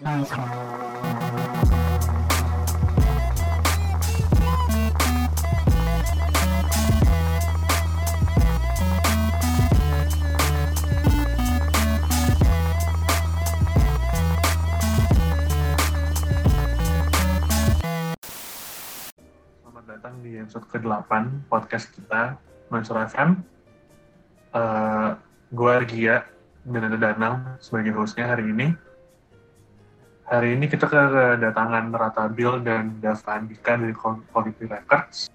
Selamat datang di episode ke-8 podcast kita, Mansur FM. Uh, gue Argia dan ada Danang sebagai hostnya hari ini. Hari ini kita kedatangan Rata Bill dan Dava Andika dari Quality Records.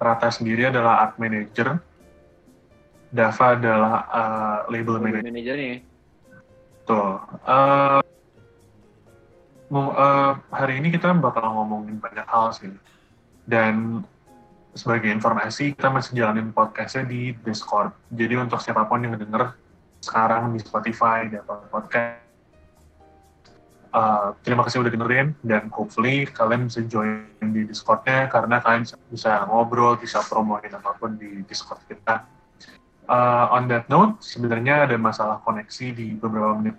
Rata sendiri adalah art manager. Dava adalah uh, label manager. manajernya. Tuh. Uh, mau- uh, hari ini kita bakal ngomongin banyak hal sih. Dan sebagai informasi, kita masih jalanin podcastnya di Discord. Jadi untuk siapa pun yang denger sekarang di Spotify, di Apple Podcast, uh, terima kasih udah dengerin. Dan hopefully kalian bisa join di Discordnya karena kalian bisa, ngobrol, bisa promoin apa pun di Discord kita. Uh, on that note, sebenarnya ada masalah koneksi di beberapa menit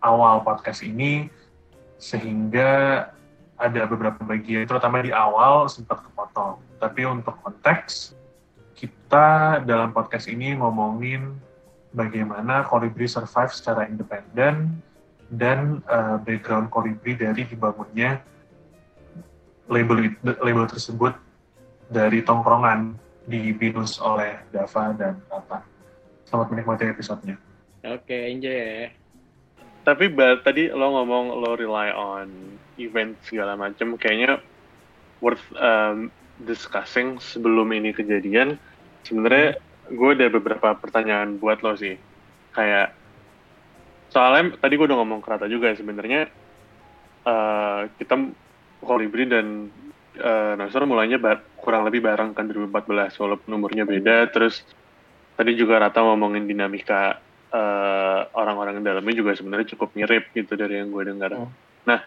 awal podcast ini, sehingga ada beberapa bagian, terutama di awal sempat kepotong. Tapi untuk konteks, kita dalam podcast ini ngomongin bagaimana Kolibri survive secara independen dan uh, background Kolibri dari dibangunnya label label tersebut dari tongkrongan di binus oleh Dava dan Rata. Selamat menikmati episodenya. Oke, enjoy ya. Tapi ba- tadi lo ngomong lo rely on event segala macam, kayaknya worth um, discussing sebelum ini kejadian. Sebenarnya gue ada beberapa pertanyaan buat lo sih. Kayak soalnya tadi gue udah ngomong kerata juga sebenarnya uh, kita Kolibri dan uh, Nasr mulainya ba- kurang lebih bareng kan 2014 walaupun umurnya beda. Terus tadi juga Rata ngomongin dinamika eh, orang-orang dalamnya juga sebenarnya cukup mirip gitu dari yang gue dengar. Oh. Nah,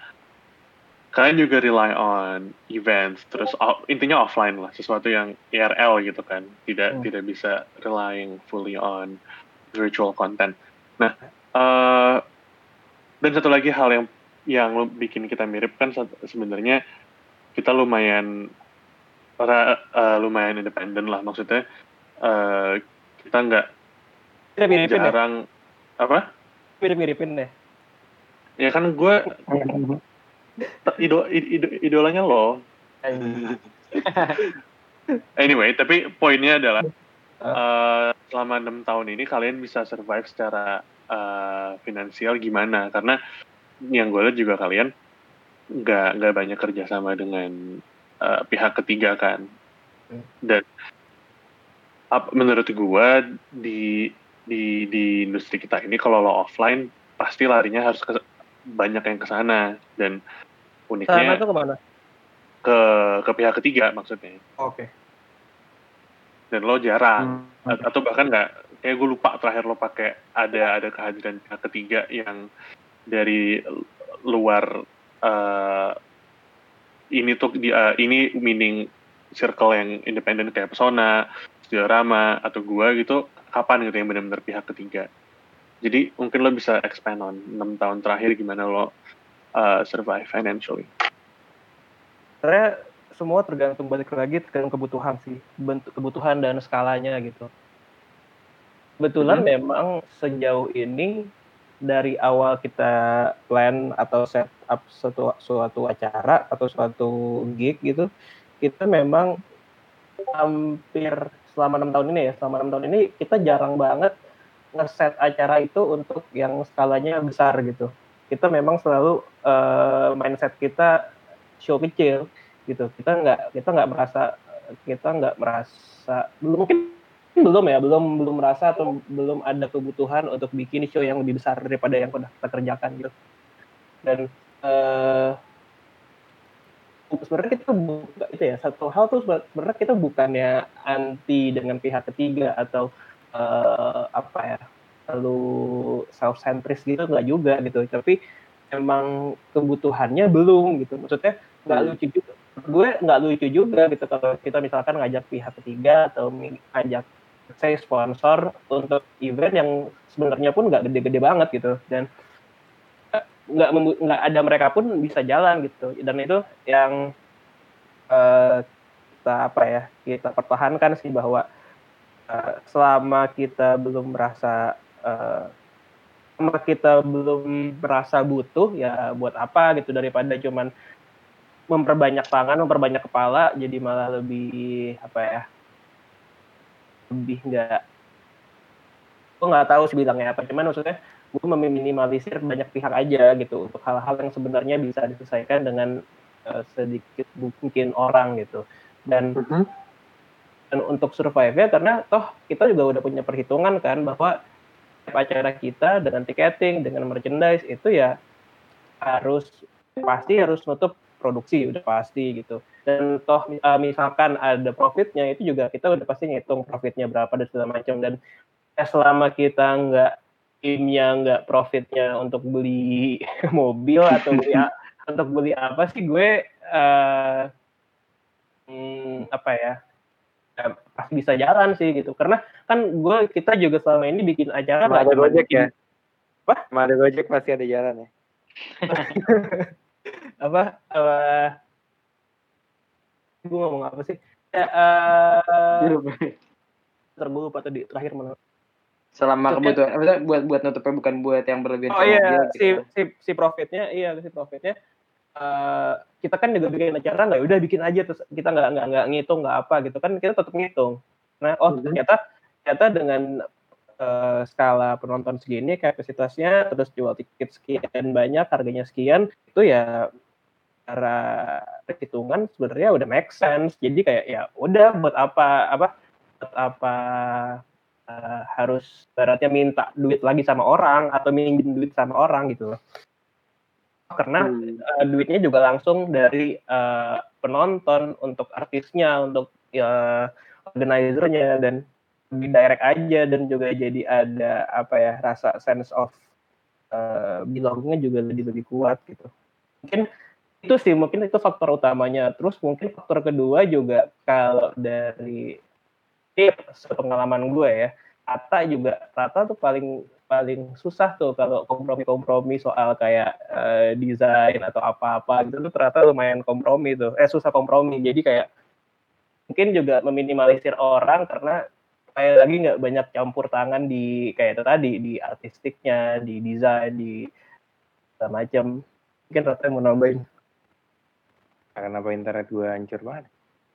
kalian juga rely on events, terus off- intinya offline lah, sesuatu yang IRL gitu kan, tidak Hmm. tidak bisa relying fully on virtual content. Nah, eh, dan satu lagi hal yang yang lo bikin kita mirip kan sebenarnya kita lumayan ra- eh, lumayan independen lah maksudnya eh, kita nggak Kita miripin ya? jarang apa Mirip-miripin deh. ya kan gue ido, ido- idolanya lo anyway tapi poinnya adalah eh, selama enam tahun ini kalian bisa survive secara eh, finansial gimana. Karena yang gue lihat juga kalian nggak nggak banyak kerjasama dengan eh, pihak ketiga kan. Dan ap- menurut gue di di di industri kita ini kalau lo offline pasti larinya harus ke banyak yang ke sana. Dan Sana uniknya tuh ke mana? ke ke pihak ketiga maksudnya. Oke. dan lo jarang. A- atau bahkan nggak kayak gue lupa terakhir lo pakai ada ada kehadiran pihak ketiga yang dari luar eh, ini tuh di eh, ini meaning circle yang independen kayak Pesona, Diorama atau gua gitu kapan gitu yang benar-benar pihak ketiga. Jadi mungkin lo bisa expand on 6 tahun terakhir gimana lo eh, survive financially. Sebenarnya semua tergantung balik lagi tergantung kebutuhan sih, bentuk kebutuhan dan skalanya gitu. Kebetulan Mhm. memang sejauh ini dari awal kita plan atau set up suatu, suatu acara atau suatu gig gitu, kita memang hampir selama enam tahun ini ya, selama enam tahun ini kita jarang banget ngeset acara itu untuk yang skalanya besar gitu. Kita memang selalu eh, mindset kita show kecil gitu. Kita nggak kita nggak merasa kita nggak merasa belum mungkin belum ya belum belum merasa atau belum ada kebutuhan untuk bikin show yang lebih besar daripada yang pernah kita kerjakan gitu. Dan eh sebenarnya kita buka itu ya satu hal tuh sebenarnya kita bukannya anti dengan pihak ketiga atau eh, apa ya lalu self centris gitu nggak juga gitu tapi emang kebutuhannya belum gitu maksudnya nggak Hmm. lucu juga gue nggak lucu juga gitu kalau kita misalkan ngajak pihak ketiga atau ngajak saya sponsor untuk event yang sebenarnya pun nggak gede-gede banget gitu. Dan eh, nggak nggak ada mereka pun bisa jalan gitu. Dan itu yang uh, kita apa ya kita pertahankan sih bahwa uh, selama kita belum merasa uh, selama kita belum merasa butuh ya buat apa gitu. Daripada cuman memperbanyak tangan memperbanyak kepala jadi malah lebih apa ya lebih nggak gue nggak tahu sih bilangnya apa. Cuman maksudnya gue meminimalisir banyak pihak aja gitu untuk hal-hal yang sebenarnya bisa diselesaikan dengan uh, sedikit mungkin orang gitu. Dan mm-hmm. dan untuk survive ya karena toh kita juga udah punya perhitungan kan bahwa acara kita dengan tiketing dengan merchandise itu ya harus pasti harus nutup produksi udah pasti gitu dan toh uh, misalkan ada profitnya itu juga kita udah pasti ngitung profitnya berapa dan segala macam. Dan ya selama kita nggak timnya nggak profitnya untuk beli mobil atau beli untuk beli apa sih gue uh, hmm, apa ya ya, pasti bisa jalan sih gitu. Karena kan gue kita juga selama ini bikin acara ada gojek ya? Apa? Ada gojek pasti ada jalan ya? Apa uh, gue ngomong apa sih? Ya, uh, tergulup atau di terakhir mana? Selama kebutuhan buat buat nutupnya bukan buat yang berlebihan oh iya gitu. si si si profitnya iya si profitnya. Uh, kita kan juga bikin acara nggak udah bikin aja terus kita nggak nggak nggak ngitung nggak apa gitu kan kita tetap ngitung. Nah oh mm-hmm. ternyata ternyata dengan uh, skala penonton segini kapasitasnya terus jual tiket sekian banyak harganya sekian itu ya cara perhitungan sebenarnya udah make sense jadi kayak ya udah buat apa apa buat apa uh, harus baratnya minta duit lagi sama orang atau minjem duit sama orang gitu loh. Karena hmm. uh, duitnya juga langsung dari uh, penonton untuk artisnya, untuk uh, organizernya dan lebih direct aja dan juga jadi ada apa ya rasa sense of uh, belongingnya juga lebih lebih kuat gitu. Mungkin itu sih mungkin itu faktor utamanya. Terus mungkin faktor kedua juga kalau dari ini pengalaman gue ya Rata juga Rata tuh paling paling susah tuh kalau kompromi-kompromi soal kayak uh, desain atau apa-apa gitu tuh ternyata lumayan kompromi tuh. Eh susah kompromi. Jadi kayak mungkin juga meminimalisir orang karena kayak lagi nggak banyak campur tangan di kayak itu tadi di artistiknya di desain di macam mungkin Rata mau nambahin karena apa internet gue hancur banget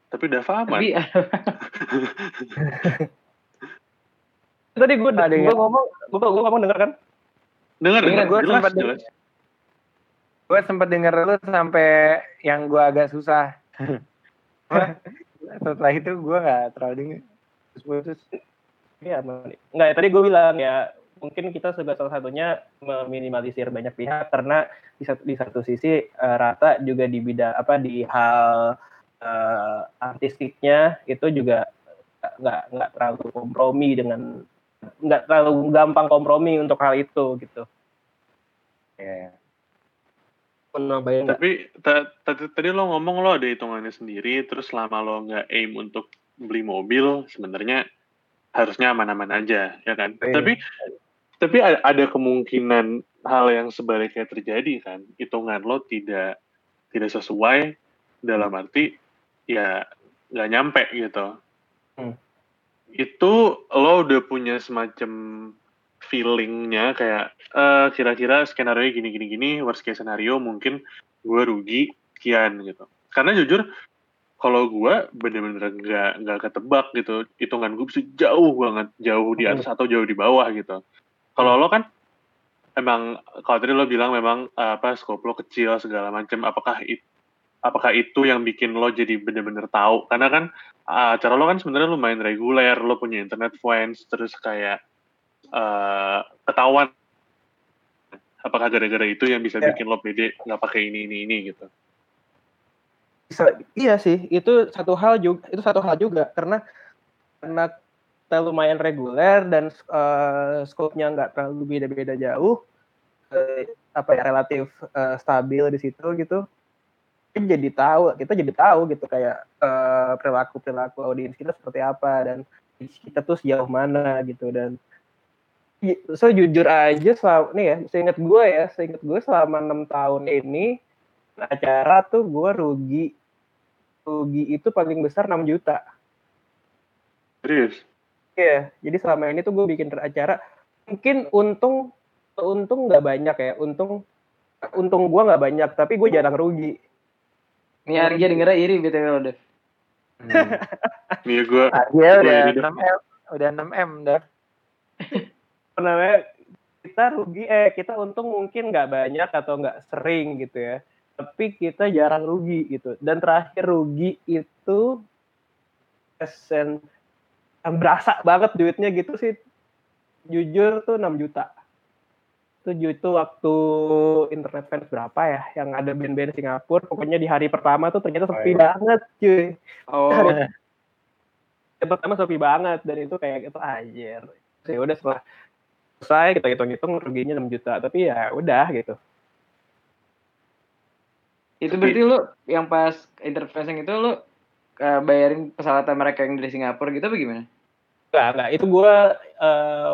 tapi udah paham Tapi, Tadi gue nah, gue ngomong, gue gue ngomong denger kan? Dengar, dengar. Gue sempat jelas. Gue sempat denger lu sampai yang gue agak susah. Setelah itu gue nggak terlalu denger. Terus putus. Iya, nggak. Tadi gue bilang ya mungkin kita sebagai salah satunya meminimalisir banyak pihak karena di satu, di satu sisi uh, rata juga di bidang apa di hal uh, artistiknya itu juga nggak nggak terlalu kompromi dengan nggak terlalu gampang kompromi untuk hal itu gitu. Ya. Yeah. Tapi tadi tadi lo ngomong lo ada hitungannya sendiri, terus selama lo nggak aim untuk beli mobil, sebenarnya harusnya aman-aman aja, ya kan? Yeah. Tapi tapi ada kemungkinan hal yang sebaliknya terjadi kan hitungan lo tidak tidak sesuai dalam arti ya nggak nyampe gitu hmm. itu lo udah punya semacam feelingnya kayak uh, kira-kira skenario gini gini gini worst case scenario mungkin gue rugi kian gitu karena jujur kalau gue bener-bener nggak nggak ketebak gitu hitungan gue bisa jauh banget jauh di atas hmm. atau jauh di bawah gitu kalau lo kan emang kalau tadi lo bilang memang uh, apa scope lo kecil segala macam apakah itu apakah itu yang bikin lo jadi bener-bener tahu? Karena kan uh, acara lo kan sebenarnya lumayan reguler lo punya internet fans terus kayak uh, ketahuan. Apakah gara-gara itu yang bisa ya. bikin lo pede nggak pakai ini ini ini gitu? Bisa iya sih itu satu hal juga itu satu hal juga karena karena kita lumayan reguler dan uh, scope-nya nggak terlalu beda-beda jauh uh, apa ya relatif uh, stabil di situ gitu kita jadi tahu kita jadi tahu gitu kayak uh, eh, perilaku perilaku audiens kita seperti apa dan kita tuh sejauh mana gitu dan so jujur aja selama nih ya seingat gue ya seingat gue selama enam tahun ini acara tuh gue rugi rugi itu paling besar 6 juta Serius? Iya, jadi selama ini tuh gue bikin acara mungkin untung untung nggak banyak ya, untung untung gue nggak banyak, tapi gue jarang rugi. Ini Arya dengernya iri btw lo deh. Hmm. Iya gue. Gua udah. 6 m, udah 6 m dah. Namanya? Kita rugi, eh kita untung mungkin nggak banyak atau nggak sering gitu ya, tapi kita jarang rugi gitu. Dan terakhir rugi itu persen yang berasa banget duitnya gitu sih. Jujur tuh 6 juta. Itu itu waktu internet fans berapa ya? Yang ada band-band Singapura pokoknya di hari pertama tuh ternyata sepi Oh, iya. banget cuy. Oh, hari pertama sepi banget dan itu kayak gitu anjir. Ya udah setelah selesai kita hitung-hitung ruginya 6 juta tapi ya udah gitu. Itu berarti lu yang pas interfacing itu lu eh, bayarin pesawat mereka yang dari Singapura gitu apa gimana? Enggak, enggak. Itu gue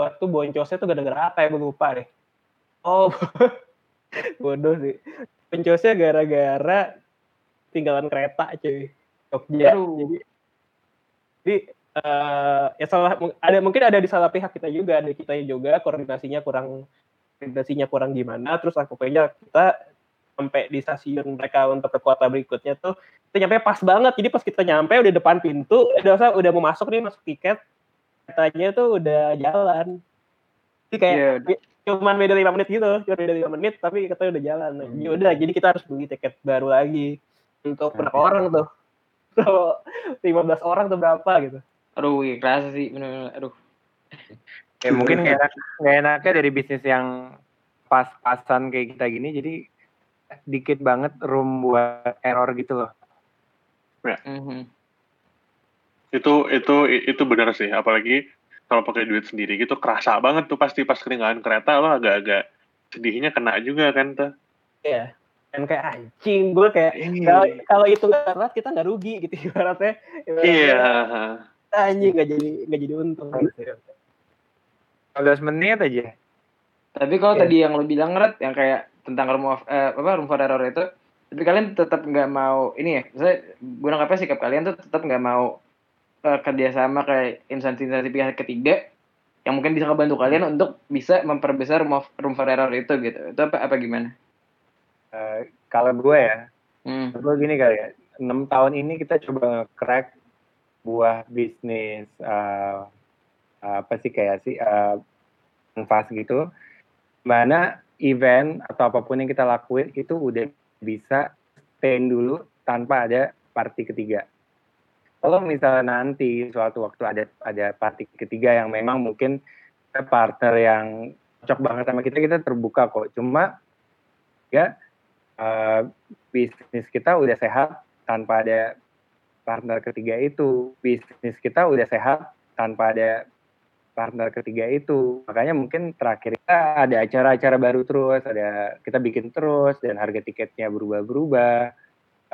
waktu boncosnya tuh gara-gara apa ya? Gue lupa deh. Oh, bodoh sih. Boncosnya gara-gara tinggalan kereta cuy. Jogja. Aduh. Jadi, jadi eh, ya salah ada mungkin ada di salah pihak kita juga, ada kita juga koordinasinya kurang koordinasinya kurang gimana. Terus lah pokoknya kita sampai di stasiun mereka untuk ke kota berikutnya tuh kita nyampe pas banget. Jadi pas kita nyampe udah depan pintu, udah udah mau masuk nih masuk tiket, katanya tuh udah jalan. Jadi kayak Iya. bi- cuman beda lima menit gitu, cuma beda lima menit tapi katanya udah jalan. Nah, Hmm. ya udah, jadi kita harus beli tiket baru lagi untuk berapa Oke. orang tuh? Kalau 15 orang tuh berapa gitu? Aduh, iya kerasa sih bener-bener. Aduh. Ya mungkin nggak enak, nggak enaknya dari bisnis yang pas-pasan kayak kita gini, jadi dikit banget room buat error gitu loh. Mhm. Itu itu itu benar sih. Apalagi kalau pakai duit sendiri gitu kerasa banget tuh pasti pas ketinggalan kereta lo agak-agak sedihnya kena juga kan tuh. Iya. Dan kayak anjing gue kayak Iya. kalau kalau itu nggak kita nggak rugi gitu ibaratnya. Iya. Anjing nggak jadi nggak jadi untung. Gitu. 15 menit aja. Tapi kalau Iya. tadi yang lu bilang Red, yang kayak tentang room of eh, apa room for error itu, tapi kalian tetap nggak mau ini ya, saya gue nangkapnya sikap kalian tuh tetap nggak mau eh, kerjasama kayak instansi-instansi pihak ketiga yang mungkin bisa ngebantu kalian untuk bisa memperbesar room, for error itu gitu. Itu apa apa gimana? Eh, kalau gue ya, Hmm. gue gini kali ya, 6 tahun ini kita coba crack buah bisnis eh, apa sih kayak sih eh, fast gitu, mana event atau apa pun yang kita lakuin itu udah bisa stand dulu tanpa ada party ketiga. Kalau misalnya nanti suatu waktu ada ada party ketiga yang memang mungkin partner yang cocok banget sama kita, kita terbuka kok. Cuma ya eh, bisnis kita udah sehat tanpa ada partner ketiga itu. Bisnis kita udah sehat tanpa ada partner ketiga itu. Makanya mungkin terakhir kita ada acara-acara baru terus, ada kita bikin terus dan harga tiketnya berubah-berubah,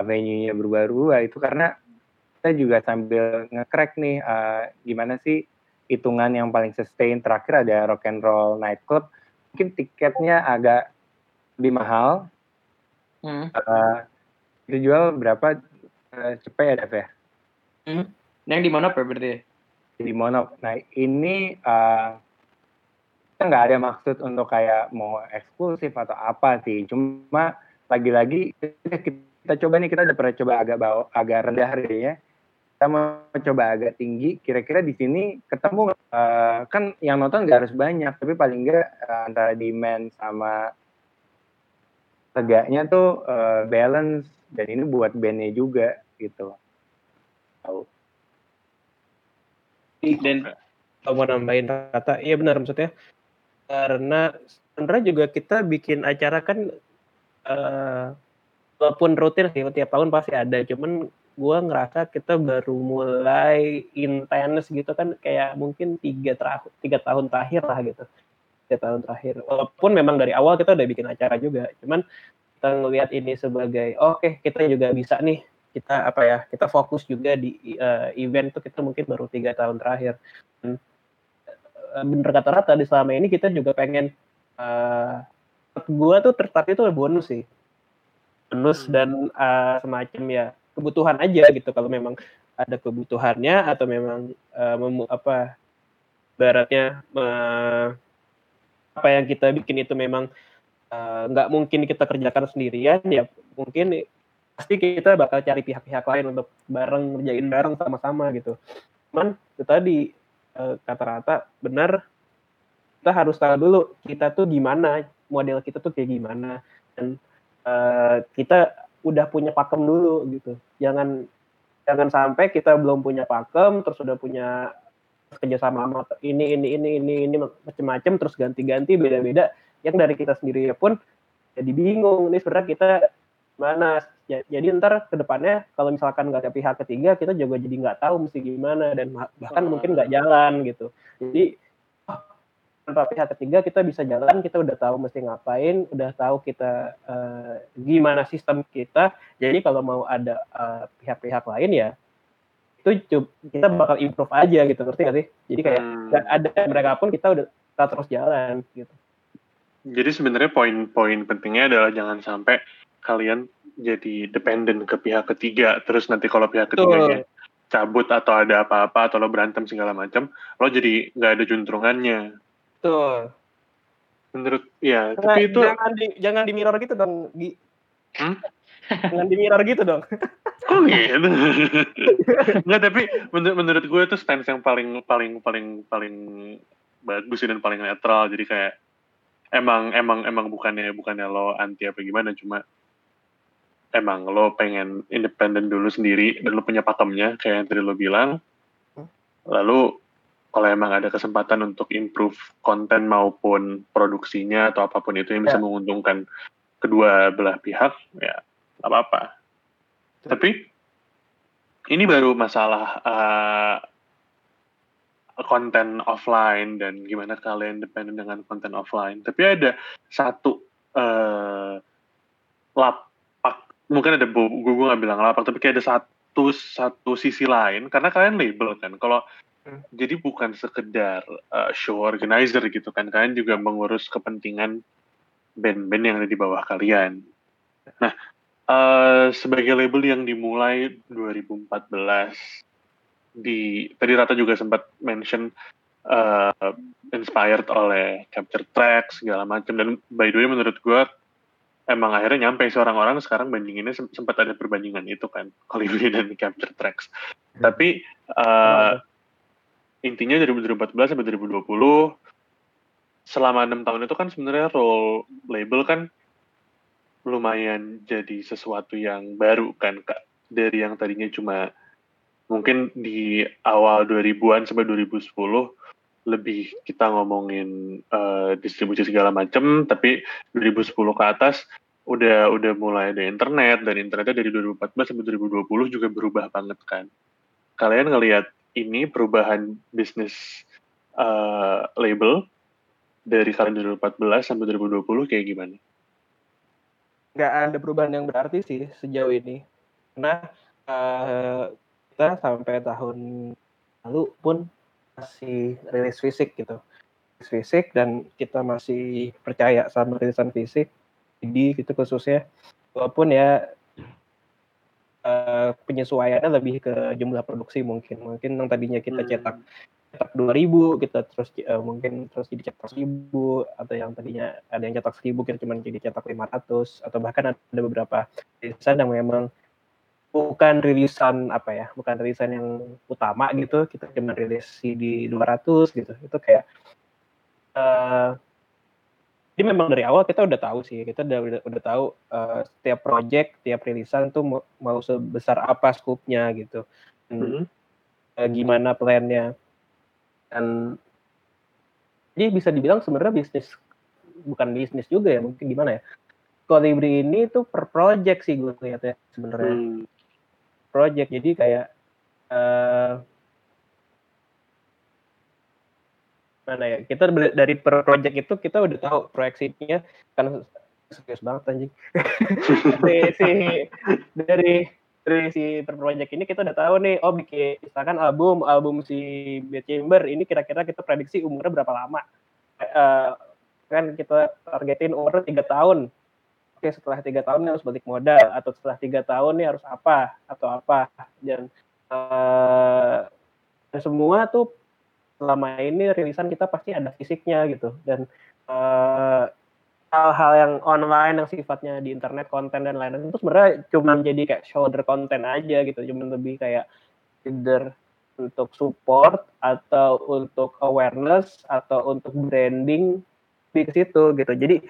venue-nya berubah-berubah itu karena kita juga sambil nge-crack nih eh, gimana sih hitungan yang paling sustain terakhir ada rock and roll nightclub mungkin tiketnya agak lebih mahal Hmm. Eh, itu jual berapa uh, cepet ya Dev ya Yang di mana apa berarti? ya? di Monop. Nah ini eh, kita nggak ada maksud untuk kayak mau eksklusif atau apa sih. Cuma lagi-lagi kita, kita coba nih kita udah pernah coba agak bawah, agak rendah harganya. Kita mau coba agak tinggi. Kira-kira di sini ketemu? Eh, kan yang nonton nggak harus banyak, tapi paling nggak eh, antara demand sama tegaknya tuh eh, balance dan ini buat bandnya juga gitu. Tahu. Dan mau nambahin kata, iya benar maksudnya. Karena sebenarnya juga kita bikin acara kan eh walaupun rutin sih tiap tahun pasti ada, cuman gua ngerasa kita baru mulai intens gitu kan kayak mungkin tiga terakhir tiga tahun terakhir lah gitu. Tiga tahun terakhir. Walaupun memang dari awal kita udah bikin acara juga cuman kita ngelihat ini sebagai oke kita juga bisa nih kita apa ya kita fokus juga di eh, event tuh kita mungkin baru tiga tahun terakhir. Uh, bener kata rata di selama ini kita juga pengen uh, gue tuh tertarik itu bonus sih. Bonus hmm. dan uh, semacam ya kebutuhan aja gitu. Kalau memang ada kebutuhannya atau memang uh, memu, apa baratnya uh, apa yang kita bikin itu memang nggak uh, mungkin kita kerjakan sendirian ya mungkin pasti kita bakal cari pihak-pihak lain untuk bareng ngerjain bareng sama-sama gitu. Cuman itu tadi uh, kata rata benar kita harus tahu dulu kita tuh gimana model kita tuh kayak gimana. Dan uh, kita udah punya pakem dulu gitu. Jangan jangan sampai kita belum punya pakem terus udah punya kerjasama sama ini ini ini ini ini macam-macam terus ganti-ganti beda-beda. Yang dari kita sendiri pun jadi bingung ini sebenarnya kita mana. Jadi ntar ke depannya kalau misalkan nggak ada pihak ketiga kita juga jadi nggak tahu mesti gimana dan bahkan mungkin nggak jalan gitu. Jadi tanpa pihak ketiga kita bisa jalan kita udah tahu mesti ngapain udah tahu kita uh, gimana sistem kita. Jadi kalau mau ada eh, pihak-pihak lain ya itu kita bakal improve aja gitu ngerti gak sih? Jadi kayak hmm. ada mereka pun kita udah kita terus jalan gitu. Jadi sebenarnya poin-poin pentingnya adalah jangan sampai kalian jadi dependen ke pihak ketiga. Terus nanti kalau pihak ketiganya cabut atau ada apa-apa atau lo berantem segala macam lo jadi nggak ada juntrungannya Betul. Menurut ya, jangan, tapi itu jangan di jangan di mirror gitu dong, Gi. Hmm? jangan di mirror gitu dong. Kok gitu? Enggak, tapi menurut menurut gue itu stance yang paling paling paling paling bagus dan paling netral. Jadi kayak emang emang emang bukannya bukannya lo anti apa gimana, cuma emang lo pengen independen dulu sendiri dan lo punya pakemnya kayak yang tadi lo bilang. Hmm. Lalu kalau emang ada kesempatan untuk improve konten maupun produksinya atau apa pun itu yang bisa ya. menguntungkan kedua belah pihak, ya apa-apa. Tapi ini baru masalah uh, konten offline dan gimana kalian dependen dengan konten offline. Tapi ada satu uh, lapak, mungkin ada gue gue nggak bilang lapak, tapi kayak ada satu satu sisi lain karena kalian label kan. Kalau. Jadi bukan sekedar uh, show organizer gitu kan, kalian juga mengurus kepentingan band-band yang ada di bawah kalian. Nah, uh, sebagai label yang dimulai 2014 di tadi Rata juga sempat mention uh, inspired oleh capture tracks segala macam dan by the way menurut gue emang akhirnya nyampe seorang orang sekarang bandinginnya sempat ada perbandingan itu kan Colibri dan capture tracks. Hmm. Tapi uh, intinya dari 2014 sampai 2020 selama enam tahun itu kan sebenarnya role label kan lumayan jadi sesuatu yang baru kan kak. Dari yang tadinya cuma mungkin di awal 2000-an sampai 2010 lebih kita ngomongin uh, distribusi segala macam tapi 2010 ke atas udah udah mulai ada internet dan internetnya dari 2014 sampai 2020 juga berubah banget kan. Kalian ngelihat ini perubahan bisnis uh, label dari kalian 2014 sampai 2020 kayak gimana? Gak ada perubahan yang berarti sih sejauh ini. Karena uh, kita sampai tahun lalu pun masih rilis fisik gitu. Rilis fisik dan kita masih percaya sama rilisan fisik. Jadi gitu khususnya. Walaupun ya uh, penyesuaiannya lebih ke jumlah produksi mungkin. Mungkin yang tadinya kita hmm. cetak cetak 2000 kita terus uh, mungkin terus jadi cetak 1000 atau yang tadinya ada yang cetak 1000 kita cuma jadi cetak 500 atau bahkan ada beberapa rilisan yang memang bukan rilisan apa ya bukan rilisan yang utama gitu kita cuma rilis CD 200 gitu itu kayak uh, jadi memang dari awal kita udah tahu sih kita udah udah, udah tahu uh, setiap project tiap rilisan tuh mau, mau sebesar apa skupnya gitu dan, mm -hmm. uh, gimana plannya dan jadi bisa dibilang sebenarnya bisnis bukan bisnis juga ya mungkin gimana ya Colibri ini tuh per project sih gue lihat ya sebenarnya hmm. project jadi kayak uh, mana ya? Kita dari per project itu kita udah tahu proyeksinya kan serius banget anjing. Si, si, dari dari si project ini kita udah tahu nih oh bikin misalkan album album si Bad Chamber ini kira-kira kita prediksi umurnya berapa lama? Uh, kan kita targetin umur tiga tahun. Oke setelah tiga tahun harus balik modal atau setelah tiga tahun nih harus apa atau apa dan uh, semua tuh selama ini rilisan kita pasti ada fisiknya gitu. Dan uh, hal-hal yang online yang sifatnya di internet konten dan lain-lain itu sebenarnya cuma jadi kayak shoulder konten aja gitu. Cuma lebih kayak either untuk support atau untuk awareness atau untuk branding di situ gitu. Jadi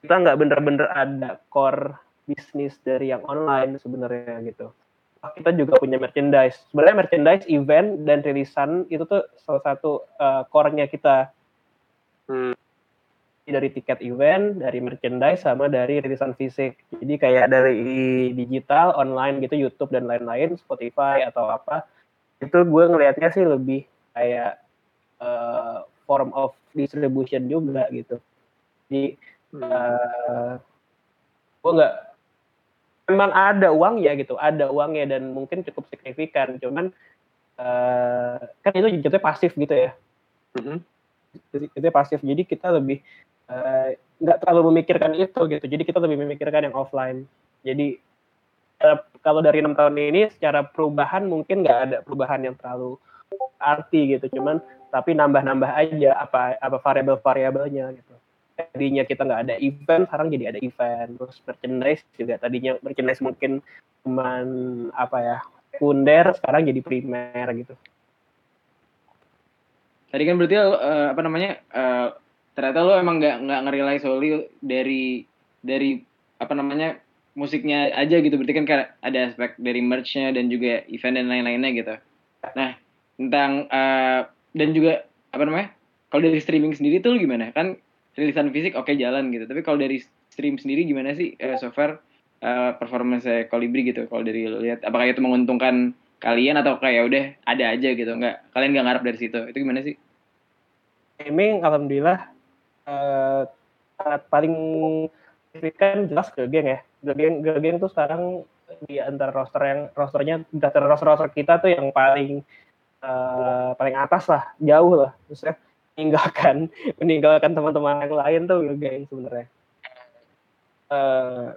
kita nggak bener-bener ada core bisnis dari yang online sebenarnya gitu kita juga punya merchandise sebenarnya merchandise event dan rilisan itu tuh salah satu uh, core-nya kita hmm dari tiket event, dari merchandise, sama dari rilisan fisik. Jadi kayak dari digital, online gitu, YouTube dan lain-lain, Spotify atau apa, itu gue ngelihatnya sih lebih kayak uh, form of distribution juga gitu. Jadi uh, gue nggak, memang ada uang ya gitu, ada uangnya dan mungkin cukup signifikan, cuman uh, kan itu jatuhnya pasif gitu ya. Mm -hmm. Itu pasif, jadi kita lebih Eh, nggak uh, terlalu memikirkan itu gitu. Jadi kita lebih memikirkan yang offline. Jadi uh, kalau dari enam tahun ini secara perubahan mungkin nggak ada perubahan yang terlalu arti gitu. Cuman tapi nambah-nambah aja apa apa variabel-variabelnya gitu. Tadinya kita nggak ada event, sekarang jadi ada event. Terus merchandise juga tadinya merchandise mungkin cuman apa ya sekunder, sekarang jadi primer gitu. Tadi kan berarti uh, apa namanya uh, ternyata lo emang nggak nggak ngerilai solely dari dari apa namanya musiknya aja gitu berarti kan ada aspek dari merchnya dan juga event dan lain-lainnya gitu nah tentang uh, dan juga apa namanya kalau dari streaming sendiri tuh gimana kan rilisan fisik oke okay, jalan gitu. Tapi kalau dari stream sendiri gimana sih uh, so far uh, performance Kolibri gitu kalau dari lo lihat? Apakah itu menguntungkan kalian atau kayak ya udah ada aja gitu? Nggak kalian nggak ngarep dari situ. Itu gimana sih? Streaming alhamdulillah uh, paling signifikan jelas geng ya. Geng geng tuh sekarang di antara roster yang rosternya di antara roster roster kita tuh yang paling uh, paling atas lah, jauh lah. Maksudnya meninggalkan meninggalkan teman-teman yang lain tuh geng sebenarnya. Uh,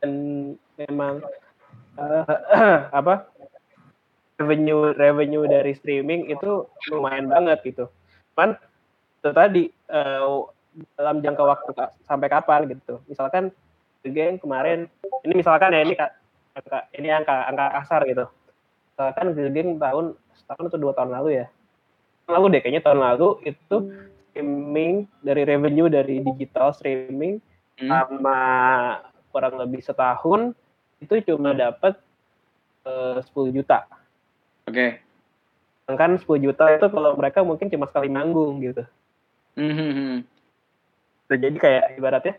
dan memang uh, apa revenue revenue dari streaming itu lumayan banget gitu. Cuman itu tadi uh, dalam jangka waktu sampai kapan gitu. Misalkan geng kemarin ini misalkan ya ini angka ini angka angka kasar gitu. Misalkan geng tahun setahun atau dua tahun lalu ya. Lalu deh kayaknya tahun lalu itu streaming dari revenue dari digital streaming hmm. sama kurang lebih setahun itu cuma dapat uh, 10 juta. Oke. Okay. Kan 10 juta itu kalau mereka mungkin cuma sekali manggung gitu. Mm-hmm. Jadi kayak ibaratnya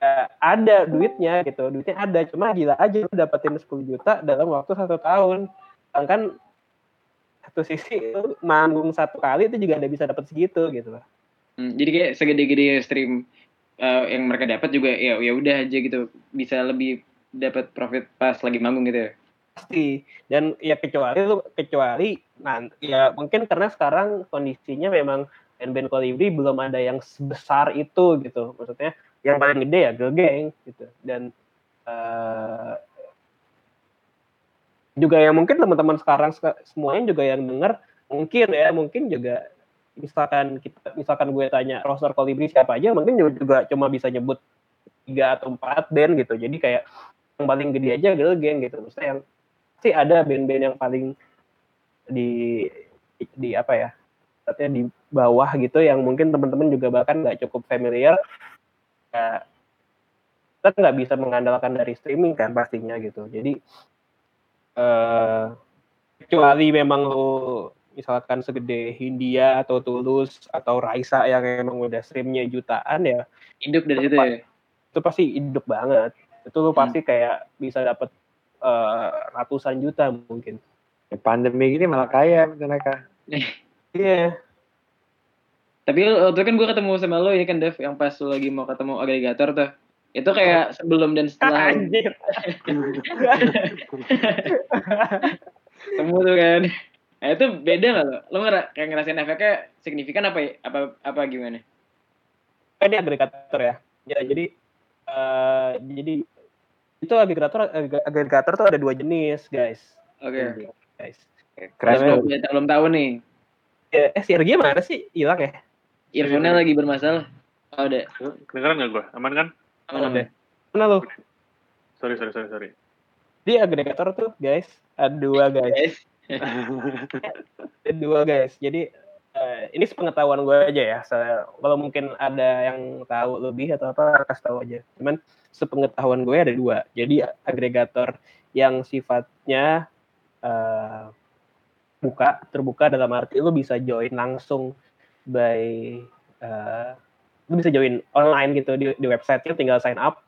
uh, ada duitnya gitu, duitnya ada, cuma gila aja lu dapetin 10 juta dalam waktu satu tahun. Sedangkan satu sisi lu manggung satu kali itu juga ada bisa dapat segitu gitu. Hmm, jadi kayak segede-gede stream uh, yang mereka dapat juga ya ya udah aja gitu. Bisa lebih dapat profit pas lagi manggung gitu ya? Pasti. Dan ya kecuali lu kecuali nah ya mungkin karena sekarang kondisinya memang band-band kolibri belum ada yang sebesar itu gitu. Maksudnya yang paling gede ya girl gang gitu. Dan uh, juga yang mungkin teman-teman sekarang semuanya juga yang dengar mungkin ya mungkin juga misalkan kita misalkan gue tanya roster kolibri siapa aja mungkin juga cuma bisa nyebut tiga atau empat band gitu. Jadi kayak yang paling gede aja girl gang gitu. Maksudnya yang sih ada band-band yang paling di di apa ya artinya di bawah gitu yang mungkin teman-teman juga bahkan nggak cukup familiar. Ya, kita nggak bisa mengandalkan dari streaming kan pastinya gitu. Jadi uh, kecuali memang lo misalkan segede Hindia atau Tulus atau Raisa yang emang udah streamnya jutaan ya hidup dari situ ya itu pasti hidup banget itu lo pasti hmm. kayak bisa dapat uh, ratusan juta mungkin pandemi gini malah kaya mereka Iya. Yeah. Tapi waktu kan gue ketemu sama lo ini kan Dev yang pas lo lagi mau ketemu agregator tuh Itu kayak sebelum dan setelah Anjir. temu tuh kan. Nah itu beda nggak lo? Lo ngera kayak ngerasain efeknya signifikan apa ya? Apa apa gimana? Ini agregator ya. Ya jadi eh jadi itu agregator ag- agregator tuh ada dua jenis guys. Oke. Guys. Keren tuh. Kita belum tahu nih. Ya, eh si RG mana sih? Hilang ya? Earphone-nya lagi bermasalah. Oh, ada. Kedengeran nggak gue? Aman kan? Aman, Ada. Mana lu? Sorry, sorry, sorry, sorry. Di agregator tuh guys ada dua guys. Guys. Ada dua guys. Jadi eh, ini sepengetahuan gue aja ya. Se- kalau mungkin ada yang tahu lebih atau apa kasih tahu aja. Cuman sepengetahuan gue ada dua. Jadi agregator yang sifatnya eh, buka terbuka dalam arti lu bisa join langsung by eh, lu bisa join online gitu di, di website tinggal sign up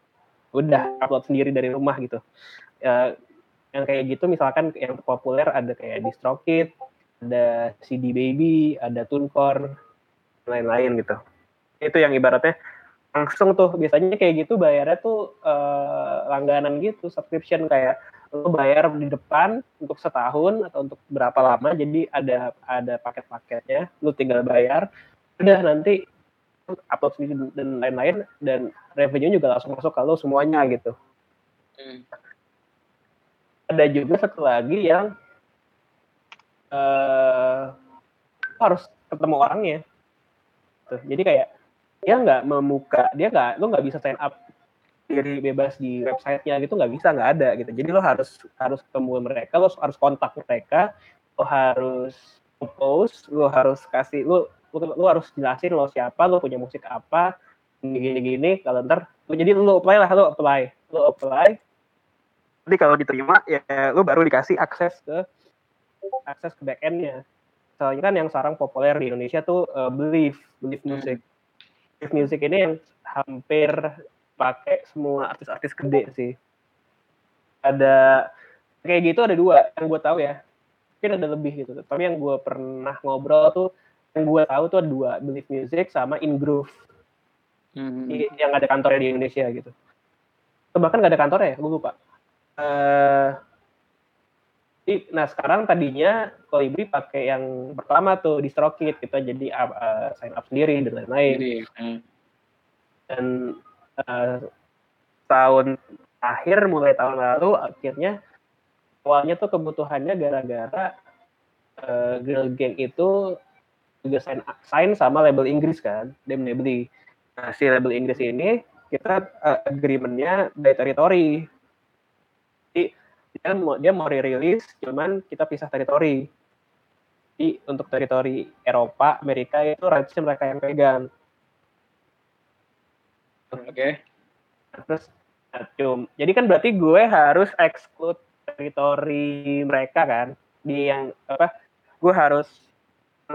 udah upload sendiri dari rumah gitu. Eh, yang kayak gitu misalkan yang populer ada kayak DistroKid ada CD Baby ada TuneCore lain-lain gitu. Itu yang ibaratnya langsung tuh biasanya kayak gitu bayarnya tuh eh, langganan gitu subscription kayak lu bayar di depan untuk setahun atau untuk berapa lama jadi ada ada paket-paketnya lu tinggal bayar udah nanti upload sendiri dan lain-lain dan revenue juga langsung masuk kalau semuanya gitu. Hmm. ada juga satu lagi yang eh harus ketemu orangnya. Tuh, jadi kayak dia nggak membuka dia nggak lo nggak bisa sign up diri bebas di websitenya gitu nggak bisa nggak ada gitu. Jadi lo harus harus ketemu mereka lo harus kontak mereka lo harus post lo harus kasih lo lo, lo harus jelasin lo siapa lo punya musik apa gini gini kalau ntar lo jadi lo apply lah lo apply lo apply. Nanti kalau diterima ya lo baru dikasih akses ke akses ke backendnya. Soalnya kan yang sekarang populer di Indonesia tuh uh, Believe Believe Music. Believe Music ini yang hampir pakai semua artis-artis gede sih. Ada kayak gitu ada dua yang gue tahu ya. Mungkin ada lebih gitu tapi yang gue pernah ngobrol tuh yang gue tahu tuh ada dua Believe Music sama Ingroove Hmm. yang ada kantornya di Indonesia gitu. Atau bahkan nggak ada kantornya ya, gue lupa. I- nah sekarang tadinya Kolibri pakai yang pertama tuh DistroKid kita jadi uh, uh, sign up sendiri dan lain-lain. Jadi, hmm. Dan eh, tahun akhir mulai tahun lalu akhirnya awalnya tuh kebutuhannya gara-gara eh, Girl Gang itu juga sign sign sama label Inggris kan, Dem Nebly. Nah, si label Inggris ini kita eh, agreement-nya by territory. Jadi dia mau dia mau rilis, cuman kita pisah teritori. Jadi untuk teritori Eropa, Amerika itu rights-nya mereka yang pegang. Oke. Terus nah, cum, jadi kan berarti gue harus exclude teritori mereka kan di yang apa? Gue harus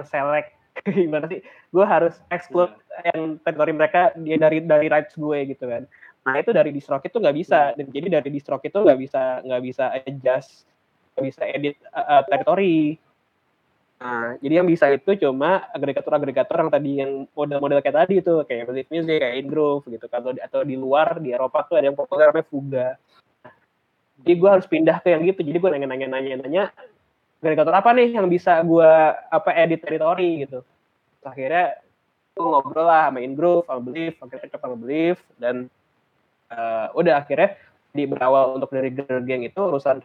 select gimana sih? Gue harus exclude yang teritori mereka dia dari dari rights gue gitu kan. Nah itu dari DistroKid itu nggak bisa. Dan jadi dari DistroKid itu nggak bisa nggak bisa adjust, nggak bisa edit uh, teritori. Nah, jadi yang bisa itu cuma agregator-agregator yang tadi yang model-model kayak tadi itu kayak Believe Music, kayak gitu. Kalau di- atau di luar di Eropa tuh ada yang populer namanya Fuga. Jadi gue harus pindah ke yang gitu. Jadi gue nanya-nanya nanya-nanya agregator apa nih yang bisa gue apa edit teritori gitu. Akhirnya gue ngobrol lah sama Ingroove, sama Believe, akhirnya cocok sama Believe dan eh, udah akhirnya di berawal untuk dari Girl Gang itu urusan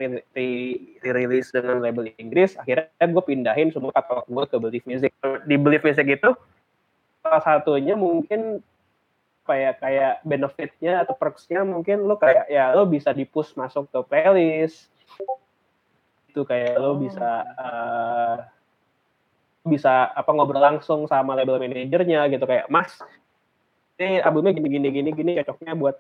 rilis dengan label Inggris akhirnya gue pindahin semua katalog gue ke Believe Music di Believe Music itu salah satunya mungkin kayak kayak benefitnya atau perksnya mungkin lo kayak ya lo bisa di push masuk ke playlist itu kayak lo bisa eh, bisa apa ngobrol langsung sama label manajernya gitu kayak mas ini albumnya gini gini gini gini cocoknya buat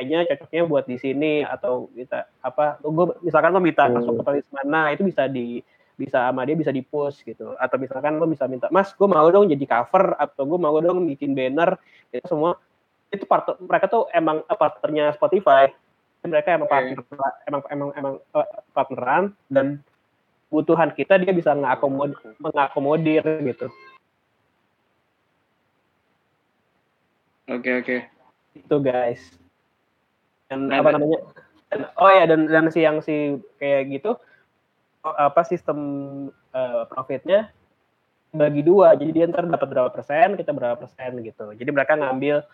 kayaknya cocoknya buat di sini atau kita apa gue misalkan lo minta Hmm. masuk ke playlist mana itu bisa di bisa sama dia bisa di push gitu. Atau misalkan lo bisa minta mas gue mau dong jadi cover atau gue mau dong bikin banner itu semua itu part mereka tuh emang partnernya Spotify mereka emang Oke. partner emang emang emang eh, partneran dan kebutuhan kita dia bisa ngakomodir mengakomodir gitu. Oke oke. itu guys. Dan Nah, apa dan- namanya? Dan, oh ya dan dan si yang si kayak gitu apa sistem eh, profitnya bagi dua. Jadi dia ntar dapat berapa persen kita berapa persen gitu. Jadi mereka ngambil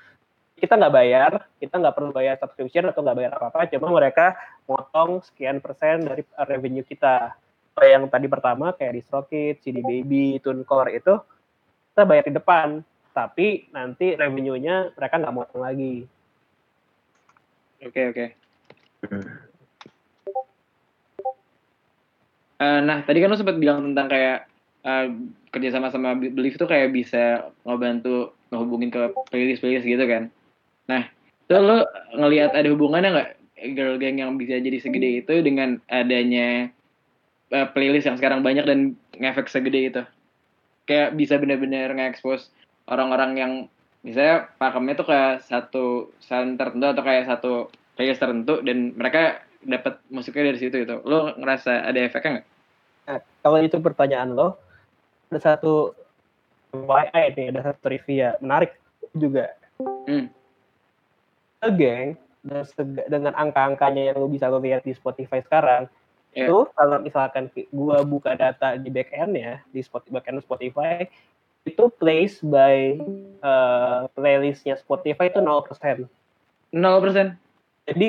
kita nggak bayar kita nggak perlu bayar subscription atau nggak bayar apa apa cuma mereka motong sekian persen dari revenue kita yang tadi pertama kayak DistroKid, CD Baby, TuneCore itu kita bayar di depan tapi nanti revenue-nya mereka nggak motong lagi Oke oke. Eh, nah tadi kan lo sempat bilang tentang kayak eh, kerja sama Belief tuh kayak bisa ngebantu ngehubungin ke playlist playlist gitu kan. Nah itu lo ngelihat ada hubungannya nggak girl gang yang bisa jadi segede itu dengan adanya eh, playlist yang sekarang banyak dan ngefek segede itu. Kayak bisa benar-benar nge-expose orang-orang yang misalnya pakemnya tuh kayak satu sound tertentu atau kayak satu playlist tertentu dan mereka dapat musiknya dari situ gitu. Lo ngerasa ada efeknya nggak? Nah, kalau itu pertanyaan lo, ada satu YI nih, ada satu trivia menarik juga. Hmm. Girl Gang dengan angka-angkanya yang lo bisa lo lihat di Spotify sekarang, Iya. itu kalau misalkan gua buka data di back end ya di Spotify, back end Spotify itu place by eh, playlistnya Spotify itu 0%. 0%. Jadi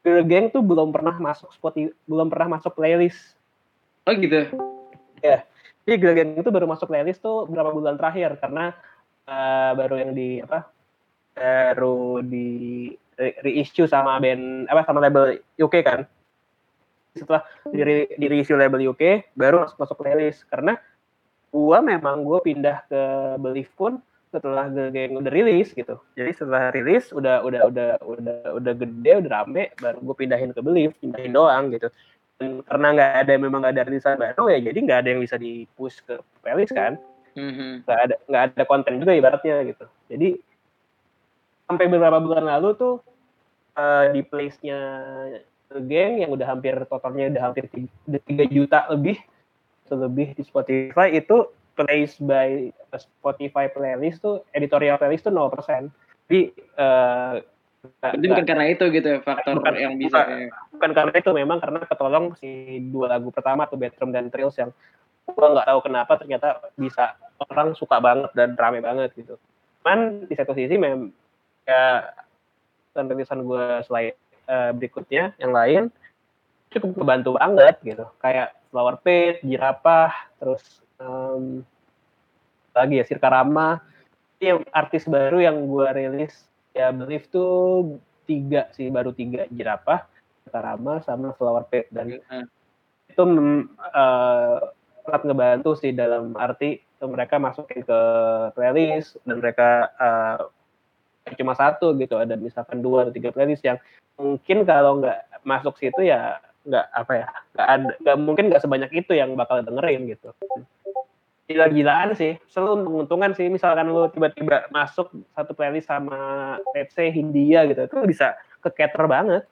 Girl Gang tuh belum pernah masuk Spotify, belum pernah masuk playlist Oh gitu. Jadi Girl Gang itu baru masuk playlist tuh berapa bulan terakhir karena eh, baru yang di apa baru di re- reissue sama band apa sama label UK kan. Setelah di, re- di reissue label UK baru masuk masuk playlist karena gua memang gua pindah ke Belief pun setelah Girl Gang udah rilis gitu. Jadi setelah rilis udah udah udah udah udah gede udah rame baru gue pindahin ke Belief, pindahin doang gitu dan karena nggak ada memang nggak ada rilisan baru ya jadi nggak ada yang bisa di push ke playlist kan Mhm. nggak ada nggak ada konten juga ibaratnya gitu jadi sampai beberapa bulan lalu tuh eh, di place-nya geng yang udah hampir totalnya udah hampir tiga, udah 3 juta lebih lebih di Spotify itu place by Spotify playlist tuh editorial playlist tuh 0% jadi Itu bukan karena itu gitu ya, faktor Bukan, yang bisa bukan. bukan karena itu memang karena ketolong si dua lagu pertama tuh Bedroom dan Thrills yang gua nggak tahu kenapa ternyata bisa orang suka banget dan rame banget gitu. Cuman di satu sisi memang ya dan rilisan gue selain eh, berikutnya yang lain cukup membantu banget gitu. Kayak Flower Pit, Jirapah, terus em, lagi ya Sirkarama. Ini yang artis baru yang gue rilis ya Believe tuh tiga sih baru tiga Jirapah, Sirkarama sama Flower Pit dan Eh, itu mm, eh, sangat ngebantu sih dalam arti mereka masukin ke playlist dan mereka eh, cuma satu gitu ada misalkan dua atau tiga playlist yang mungkin kalau nggak masuk situ ya nggak apa ya nggak ada nggak mungkin nggak sebanyak itu yang bakal dengerin gitu gila-gilaan sih selalu menguntungkan sih misalkan lu tiba-tiba masuk satu playlist sama let's say Hindia gitu itu bisa ke cater banget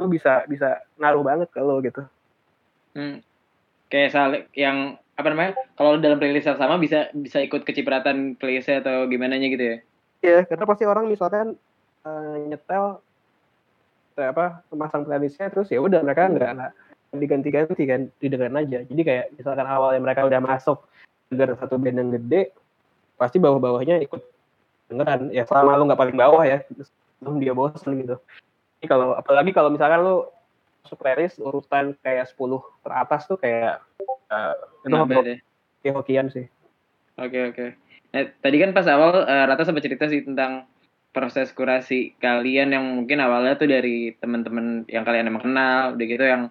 lu bisa bisa ngaruh banget ke lu gitu hmm. Kayak saling yang apa namanya? Kalau dalam playlist yang sama bisa bisa ikut kecipratan playlistnya atau gimana gitu ya? Iya, karena pasti orang misalkan eh, nyetel apa memasang playlistnya terus ya udah mereka nggak nggak diganti-ganti kan didengarin aja. Jadi kayak misalkan awalnya mereka udah masuk denger satu band yang gede, pasti bawah-bawahnya ikut dengeran. Ya selama lu nggak paling bawah ya, belum dia bosan gitu. Jadi kalau apalagi kalau misalkan lu masuk playlist urutan kayak 10 teratas tuh kayak eh, itu hoki- deh. hoki-hokian sih. Oke oke. Nah, tadi kan pas awal eh, Rata sempat cerita sih tentang proses kurasi kalian yang mungkin awalnya tuh dari teman-teman yang kalian emang kenal, udah gitu yang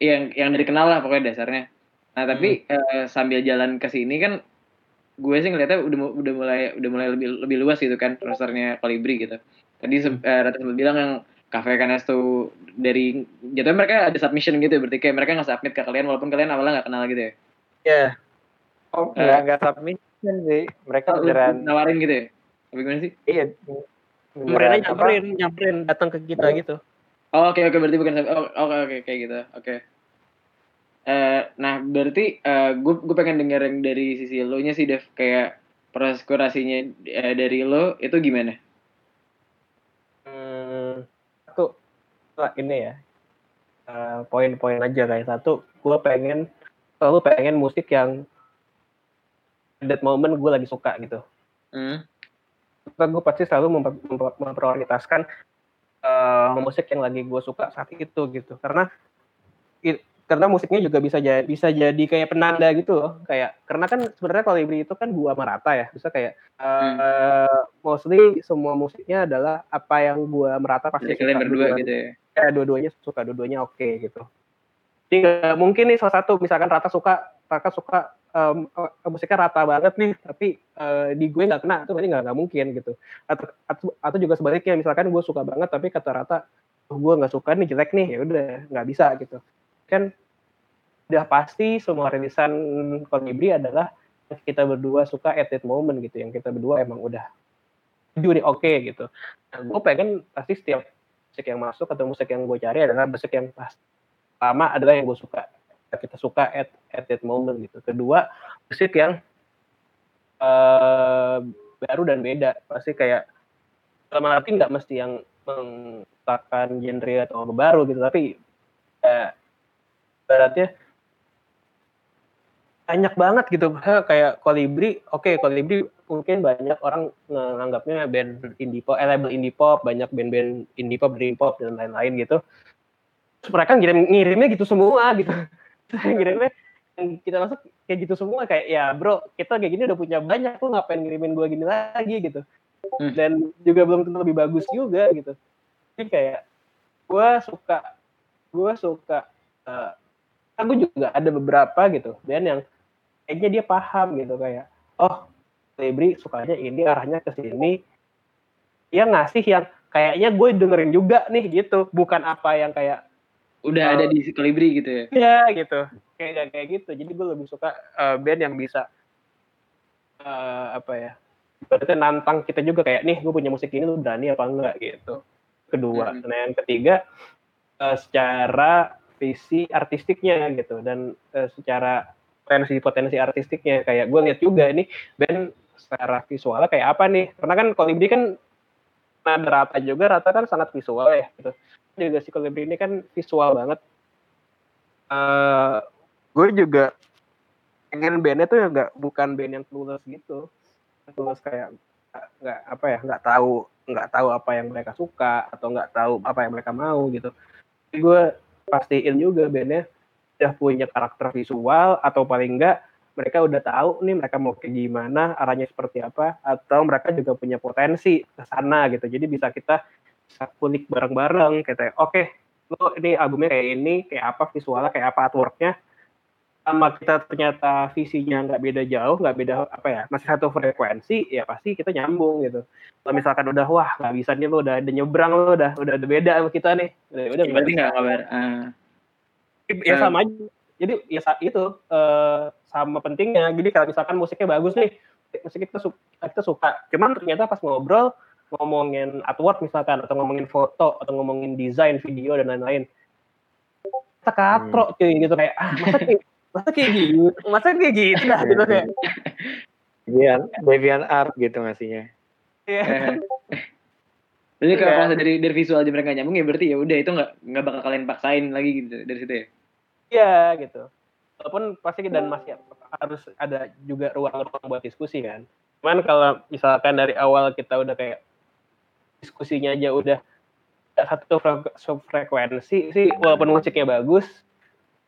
yang yang dari kenal lah pokoknya dasarnya. Nah tapi eh, sambil jalan ke sini kan gue sih ngeliatnya udah udah mulai udah mulai lebih lebih luas gitu kan rosternya Kolibri gitu. Tadi se- eh, Rata sempat bilang yang Cafe Canes tuh dari jatuhnya mereka ada submission gitu berarti kayak mereka nggak submit ke kalian walaupun kalian awalnya nggak kenal gitu ya. Iya. Oh, Eh. enggak enggak sih. Mereka Oh, beneran nawarin gitu ya? Apa gimana sih? iya Mereka beneran apa? nyamperin, nyamperin datang ke kita gitu. Oh, oke oke berarti bukan sub- oh, oke oke kayak gitu. Oke. Eh nah, berarti eh gue gue pengen denger yang dari sisi lo nya sih Dev kayak proses kurasinya eh, dari lo itu gimana? Hmm, satu ini ya uh, poin-poin aja kayak satu gue pengen selalu pengen musik yang that moment gue lagi suka gitu. Hmm. gue pasti selalu memper- memper- memprioritaskan uh, musik yang lagi gue suka saat itu gitu. Karena i- karena musiknya juga bisa jadi bisa jadi kayak penanda gitu loh. Kayak karena kan sebenarnya kolibri itu kan gua merata ya. Bisa kayak uh, mostly semua musiknya adalah apa yang gua merata pasti Jadi kalian berdua gitu ya. ya dua-duanya suka dua-duanya oke gitu. Jadi nggak mungkin nih salah satu misalkan Rata suka Rata suka em, eh, musiknya rata banget nih tapi eh, di gue nggak kena itu berarti nggak mungkin gitu. Atau, atau atau juga sebaliknya misalkan gue suka banget tapi kata Rata oh, gue nggak suka nih jelek nih ya udah nggak bisa gitu. Kan udah pasti semua rilisan Kolibri adalah kita berdua suka at that moment gitu yang kita berdua emang udah nih oke gitu. Nah, gue pengen pasti setiap musik yang masuk atau musik yang gue cari adalah musik yang pas pertama adalah yang gue suka kita suka at at that moment gitu. Kedua musik yang eh, baru dan beda. Pasti kayak dalam arti nggak mesti yang mengatakan genre atau baru gitu tapi eh, baratnya banyak banget gitu. Kayak Kolibri oke Kolibri mungkin banyak orang menganggapnya band indie pop eh, label indie pop banyak band-band indie pop dream pop dan lain-lain gitu. Terus mereka ngirim ngirimnya gitu semua gitu ngirimnya yang kita masuk kayak gitu semua kayak ya bro kita kayak gini udah punya banyak lu ngapain ngirimin gua gini lagi? gitu. Hmm. dan juga belum tentu lebih bagus juga gitu. Jadi kayak gua suka gua suka uh, aku juga ada beberapa gitu band yang kayaknya dia paham gitu kayak oh Libri sukanya ini arahnya ke sini. Dia ngasih yang kayaknya gue dengerin juga nih gitu. Bukan apa yang kayak Udah ada di Kolibri gitu ya. ya gitu. Kayak kayak gitu. Jadi gue lebih suka uh, band yang bisa uh, apa ya berarti nantang kita juga kayak nih gue punya musik ini lu berani apa enggak? Gitu. Kedua. Hmm. nah yang ketiga uh, secara visi artistiknya gitu dan uh, secara potensi potensi artistiknya. Kayak gue lihat juga ini band secara visualnya kayak apa nih? Karena kan Kolibri kan nada rata juga rata kan sangat visual ya gitu juga si Kolibri ini kan visual banget. Eh gue juga pengen bandnya tuh ya nggak bukan band yang tulus gitu. Tulus kayak nggak- apa ya nggak tahu nggak tahu apa yang mereka suka atau nggak tahu apa yang mereka mau gitu. Jadi gue pastiin juga bandnya udah punya karakter visual atau paling enggak mereka udah tahu nih mereka mau kayak gimana arahnya seperti apa atau mereka juga punya potensi ke sana gitu. Jadi bisa kita bisa kulik bareng-bareng kita oke lo ini albumnya kayak ini kayak apa visualnya kayak apa artworknya sama kita ternyata visinya nggak beda jauh nggak beda apa ya masih satu frekuensi ya pasti kita nyambung gitu kalau misalkan udah wah nggak bisa nih lo udah, udah nyebrang lo udah udah beda sama kita nih udah Ya, berarti nggak kabar. Ah. ya Eh. sama aja jadi ya saat itu eh, sama pentingnya jadi kalau misalkan musiknya bagus nih musik kita suka, kita suka cuman ternyata pas ngobrol ngomongin artwork misalkan atau ngomongin foto atau ngomongin desain video dan lain-lain kita katro cuy gitu kayak ah masa kayak masa kayak gitu masa kayak gitu dah gitu kayak Devian, Devian art gitu ngasihnya. ya. Berarti kalau Iya. pas dari dari visual aja mereka nyambung ya berarti ya udah itu nggak nggak bakal kalian paksain lagi gitu dari situ ya. Iya gitu. Walaupun pasti dan masih harus ada juga ruang-ruang buat diskusi kan. Cuman kalau misalkan dari awal kita udah kayak diskusinya aja udah satu fre- frekuensi sih walaupun musiknya bagus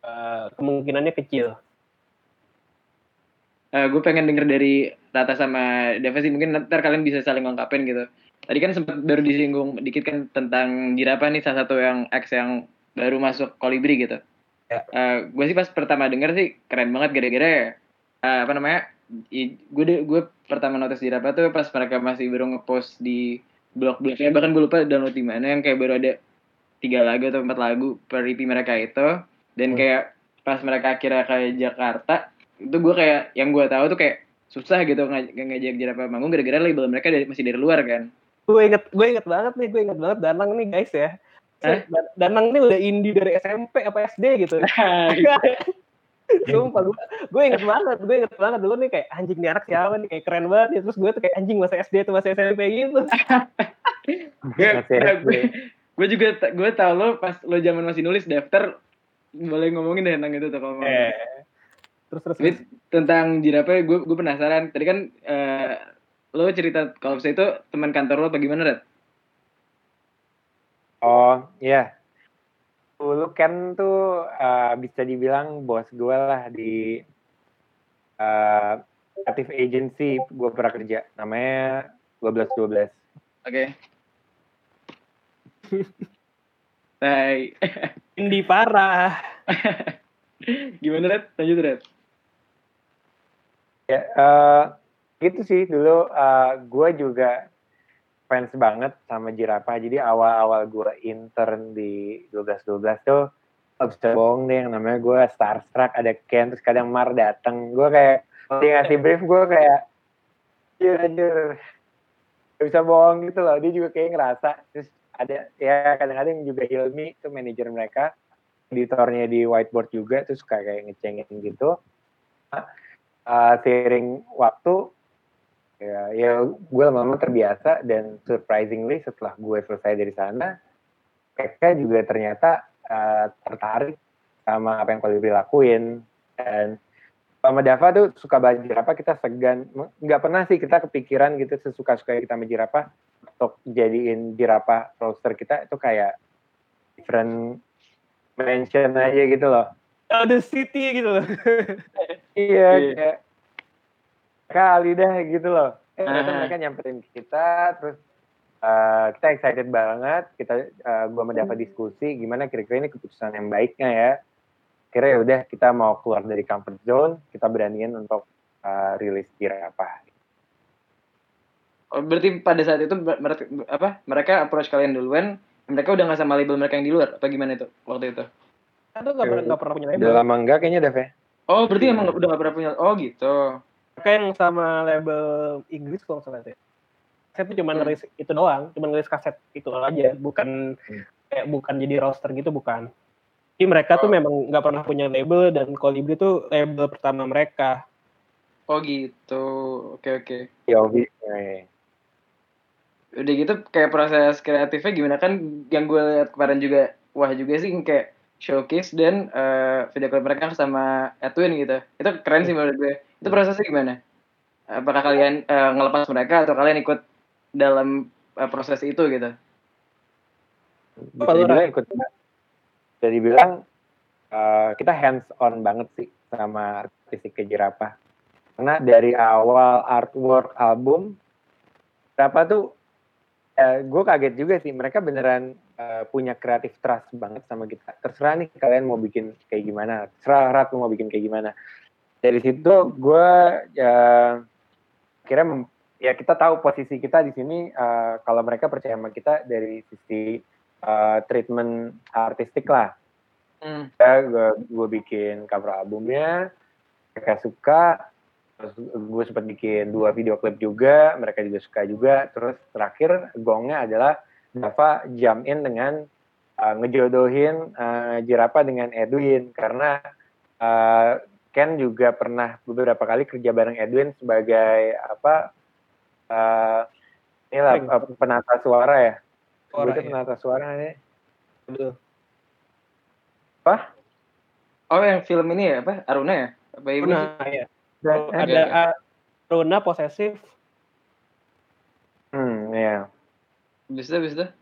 eh, kemungkinannya kecil. gue pengen denger dari Rata sama Dava sih mungkin ntar kalian bisa saling ngungkapin gitu. Tadi kan sempat baru disinggung dikit kan tentang Jirapa nih salah satu yang X yang baru masuk Kolibri gitu. Ya. gue sih pas pertama denger sih keren banget gara-gara eh, apa namanya? Gue gue pertama notice Jirapa tuh pas mereka masih baru ngepost di blog-blognya bahkan gue lupa download di mana yang kayak baru ada tiga lagu atau empat lagu per EP mereka itu dan Hmm. kayak pas mereka akhirnya ke Jakarta itu gue kayak yang gue tahu tuh kayak susah gitu ngaj- ngajak Jirapa manggung gara-gara label mereka dari, masih dari luar kan Gue inget gue inget banget nih gue inget banget Danang nih guys ya. Dan- Danang nih udah indie dari SMP apa SD gitu. Sumpah gue, gue inget banget, gue inget banget dulu nih kayak anjing nih anak siapa nih kayak keren banget ya. Terus gue tuh kayak anjing masa SD tuh masa SMP gitu. Gue- gue- juga gue tau lo pas lo zaman masih nulis daftar boleh ngomongin deh tentang itu tuh kalau mau. Eh. Terus terus. Tapi terus. tentang jirapnya gue gue penasaran. Tadi kan eh, lo cerita kalau saya itu teman kantor lo apa gimana, Red? Oh, iya. Dulu Ken tuh eh, bisa dibilang bos gue lah di eh, creative agency gue pernah kerja. Namanya 1212. Oke. Hai. Indi parah. gimana, Red? Lanjut, Red. Ya, eh, gitu sih dulu eh, gue juga fans banget sama Jirapah. Jadi awal-awal gue intern di 1212 tuh gak bisa bohong deh yang namanya gue starstruck ada Ken terus kadang Mar dateng. Gue kayak dia ngasih brief gue kayak anjir anjir gak bisa bohong gitu loh. Dia juga kayak ngerasa terus ada ya kadang-kadang juga Hilmi itu manajer mereka editornya di whiteboard juga terus suka kayak ngecengin gitu. Uh, seiring waktu ya, ya gue lama-lama terbiasa dan surprisingly setelah gue selesai dari sana mereka juga ternyata uh, tertarik sama apa yang Kolibri lakuin dan sama Dava tuh suka belajar apa kita segan nggak pernah sih kita kepikiran gitu sesuka-suka kita sama jirapah untuk jadiin jirapah roster kita itu kayak different mention aja gitu loh Oh, the city gitu loh. iya Iya. kayak kali dah gitu loh eh ternyata mereka nyamperin kita terus uh, kita excited banget kita uh, gua sama Dava diskusi gimana kira-kira ini keputusan yang baiknya ya kira ya udah kita mau keluar dari comfort zone kita beraniin untuk uh, rilis kira apa Oh, berarti pada saat itu ber- mereka apa? Mereka approach kalian duluan, mereka udah nggak sama label mereka yang di luar apa gimana itu waktu itu? Kan tuh nggak pernah pernah punya udah label. lama enggak kayaknya Dav ya Oh, berarti emang nggak- udah nggak pernah punya. Oh, gitu. Mereka yang sama label Inggris kalau salah itu. ya. Saya tuh cuma Hmm. ngeris itu doang, cuma ngeris kaset itu aja, bukan Hmm. kayak bukan jadi roster gitu bukan. Jadi mereka tuh Oh. memang nggak pernah punya label dan Kolibri tuh label pertama mereka. Oh, gitu. Oke, oke. ya Obi eh, Udah gitu kayak proses kreatifnya gimana kan yang gue lihat kemarin juga wah juga sih kayak showcase dan eh, video klip mereka sama Edwin gitu. Itu keren sih menurut gue. Itu prosesnya gimana? Apakah kalian eh, ngelepas mereka atau kalian ikut dalam eh, proses itu gitu? bisa dibilang ikut bisa dibilang uh, kita hands on banget sih sama artistik jerapah karena dari awal artwork album berapa tuh eh, gue kaget juga sih mereka beneran eh, punya kreatif trust banget sama kita. Terserah nih kalian mau bikin kayak gimana. Terserah Rat mau bikin kayak gimana. Dari situ gue ya kira mem- ya kita tahu posisi kita di sini eh, kalau mereka percaya sama kita dari sisi eh, treatment artistik lah. Hmm. ya gue gue bikin cover albumnya mereka suka. Terus gue sempat bikin dua video klip juga mereka juga suka juga. Terus terakhir gongnya adalah Dava jump in dengan uh, ngejodohin uh, Jirapa dengan Edwin karena uh, Ken juga pernah beberapa kali kerja bareng Edwin sebagai apa uh, inilah uh, penata suara ya Suara, Sebutnya ya. penata suara nih Betul. apa Oh, yang film ini ya apa? Aruna ya? Apa ibu? Runa ya. Dan- Oh, Oke, ada oke. uh, Runa posesif. hmm ya Bisa, bisa.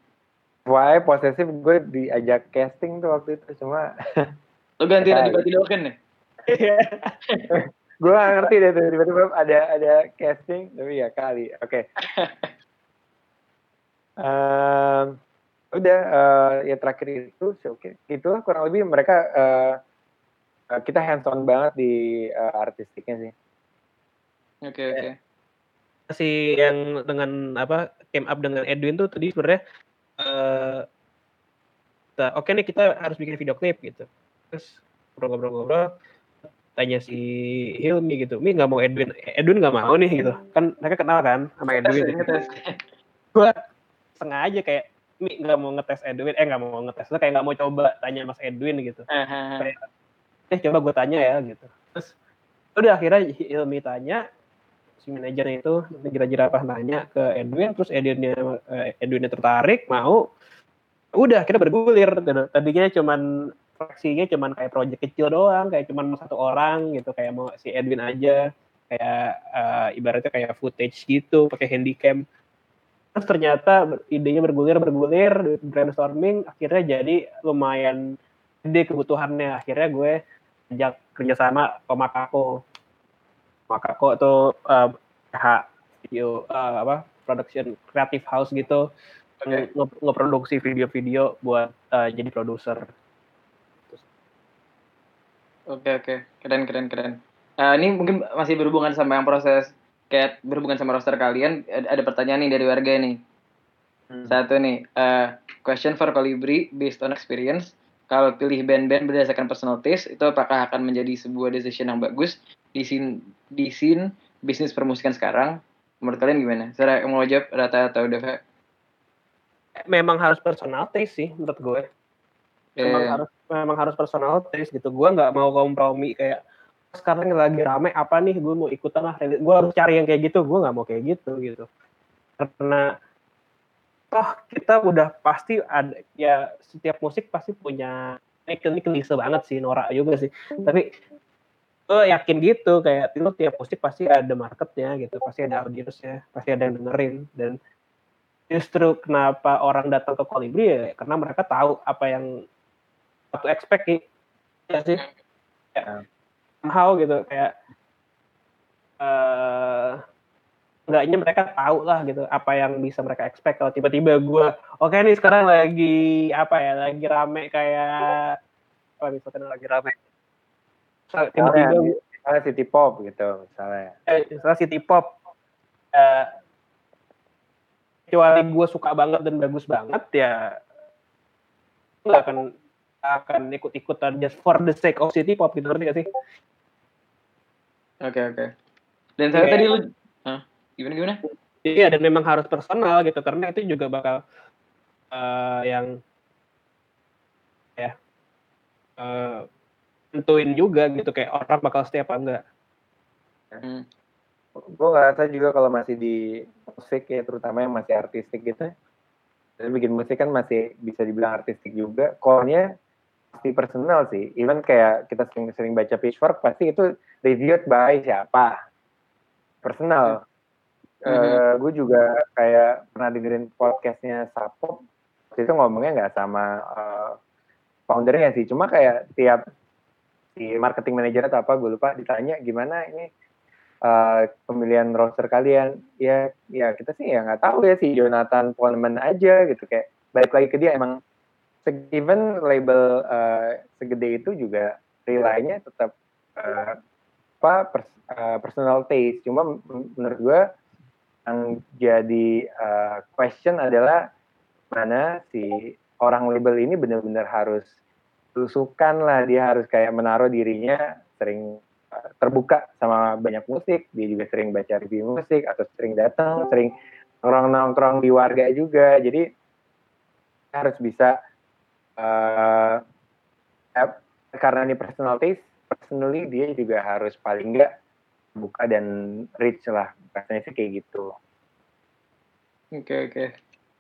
Why posesif gue diajak casting tuh waktu itu cuma Lo ganti Ya, Radipati Dolken nih? gue gak ngerti deh tuh tiba-tiba ada ada casting tapi ya kali oke Ehm, udah eh, ya terakhir itu oke itulah kurang lebih mereka eh, eh, kita hands on banget di eh, artistiknya sih Oke, oke. Si yang dengan apa came up dengan Edwin tuh tadi sebenarnya kita- oke nih kita harus bikin video klip gitu. Terus ngobrol-ngobrol tanya si Hilmi gitu Mi nggak mau Edwin Edwin nggak mau nih gitu. Kan mereka kenal kan sama Edwin. ngetes. gue sengaja kayak Mi nggak mau ngetes Edwin eh nggak mau ngetes Lu kayak nggak mau coba tanya Mas Edwin gitu. Aha. eh coba gue tanya ya gitu. Terus udah akhirnya Hilmi tanya si manajernya itu manajer apa nanya ke Edwin terus Edwinnya eh, Edwinnya tertarik mau udah kita bergulir. Tadinya cuman fraksinya cuman kayak project kecil doang kayak cuman satu orang gitu kayak mau si Edwin aja kayak uh, ibaratnya kayak footage gitu pakai handycam. Terus ternyata idenya bergulir bergulir brainstorming akhirnya jadi lumayan gede kebutuhannya. Akhirnya gue ajak kerjasama sama Makako Makako tuh uh, video uh, apa production creative house gitu okay. nge ngeproduksi video-video buat uh, jadi produser. Oke okay, oke okay. keren keren keren. Uh, ini mungkin masih berhubungan sama yang proses kayak berhubungan sama roster kalian. Ada, ada pertanyaan nih dari warga nih. Hmm. Satu nih, uh, question for Colibri based on experience. Kalau pilih band-band berdasarkan personal taste, itu apakah akan menjadi sebuah decision yang bagus di scene di scene bisnis permusikan sekarang? Menurut kalian gimana? Saya mau jawab Rata atau Deva? memang harus personal taste sih menurut gue. Yeah. Memang harus memang harus personal taste gitu. Gue nggak mau kompromi kayak sekarang lagi rame apa nih gue mau ikutan lah gue harus cari yang kayak gitu gue nggak mau kayak gitu gitu karena toh kita udah pasti ada ya setiap musik pasti punya ini klise banget sih norak juga sih. Tapi gue yakin gitu kayak itu tiap musik pasti ada marketnya gitu pasti ada audiensnya pasti ada yang dengerin. Dan justru kenapa orang datang ke Kolibri ya karena mereka tahu apa yang satu expect ya sih. Ya, somehow gitu kayak uh, enggaknya mereka tahu lah gitu apa yang bisa mereka expect kalau tiba-tiba gue oke okay nih sekarang lagi apa ya lagi rame kayak apa misalkan lagi rame tiba-tiba misalnya city pop gitu misalnya eh, misalnya city pop uh, kecuali gue suka banget dan bagus banget ya nggak akan akan ikut-ikutan just for the sake of city pop gitu ngerti gak sih? Oke okay, oke. Okay. Dan saya yeah. tadi lu? Gimana gimana? Iya dan memang harus personal gitu karena itu juga bakal uh, yang ya uh, tentuin juga gitu kayak orang bakal setiap apa enggak. Hmm gue ngerasa juga kalau masih di musik ya terutama yang masih artistik gitu dan bikin musik kan masih bisa dibilang artistik juga core-nya pasti personal sih even kayak kita sering-sering baca pitchfork pasti itu reviewed by siapa personal -hmm. Uh, gue juga kayak pernah dengerin podcastnya Sapo itu ngomongnya nggak sama uh, foundernya sih. Cuma kayak tiap si marketing manager atau apa gue lupa ditanya gimana ini uh, pemilihan roster kalian? Ya ya kita sih ya nggak tahu ya si Jonathan Poleman aja gitu. Kayak balik lagi ke dia emang even label uh, segede itu juga rely tetap uh, apa pers, uh, personal taste. Cuma menurut gue yang jadi uh, question adalah mana si orang label ini benar-benar harus tusukan lah dia harus kayak menaruh dirinya sering terbuka sama banyak musik, dia juga sering baca review musik atau sering datang, sering nongkrong-nongkrong di warga juga. Jadi harus bisa uh, karena ini personal taste, personally dia juga harus paling enggak buka dan rich lah. Rasanya sih kayak gitu. Oke okay, oke. Okay.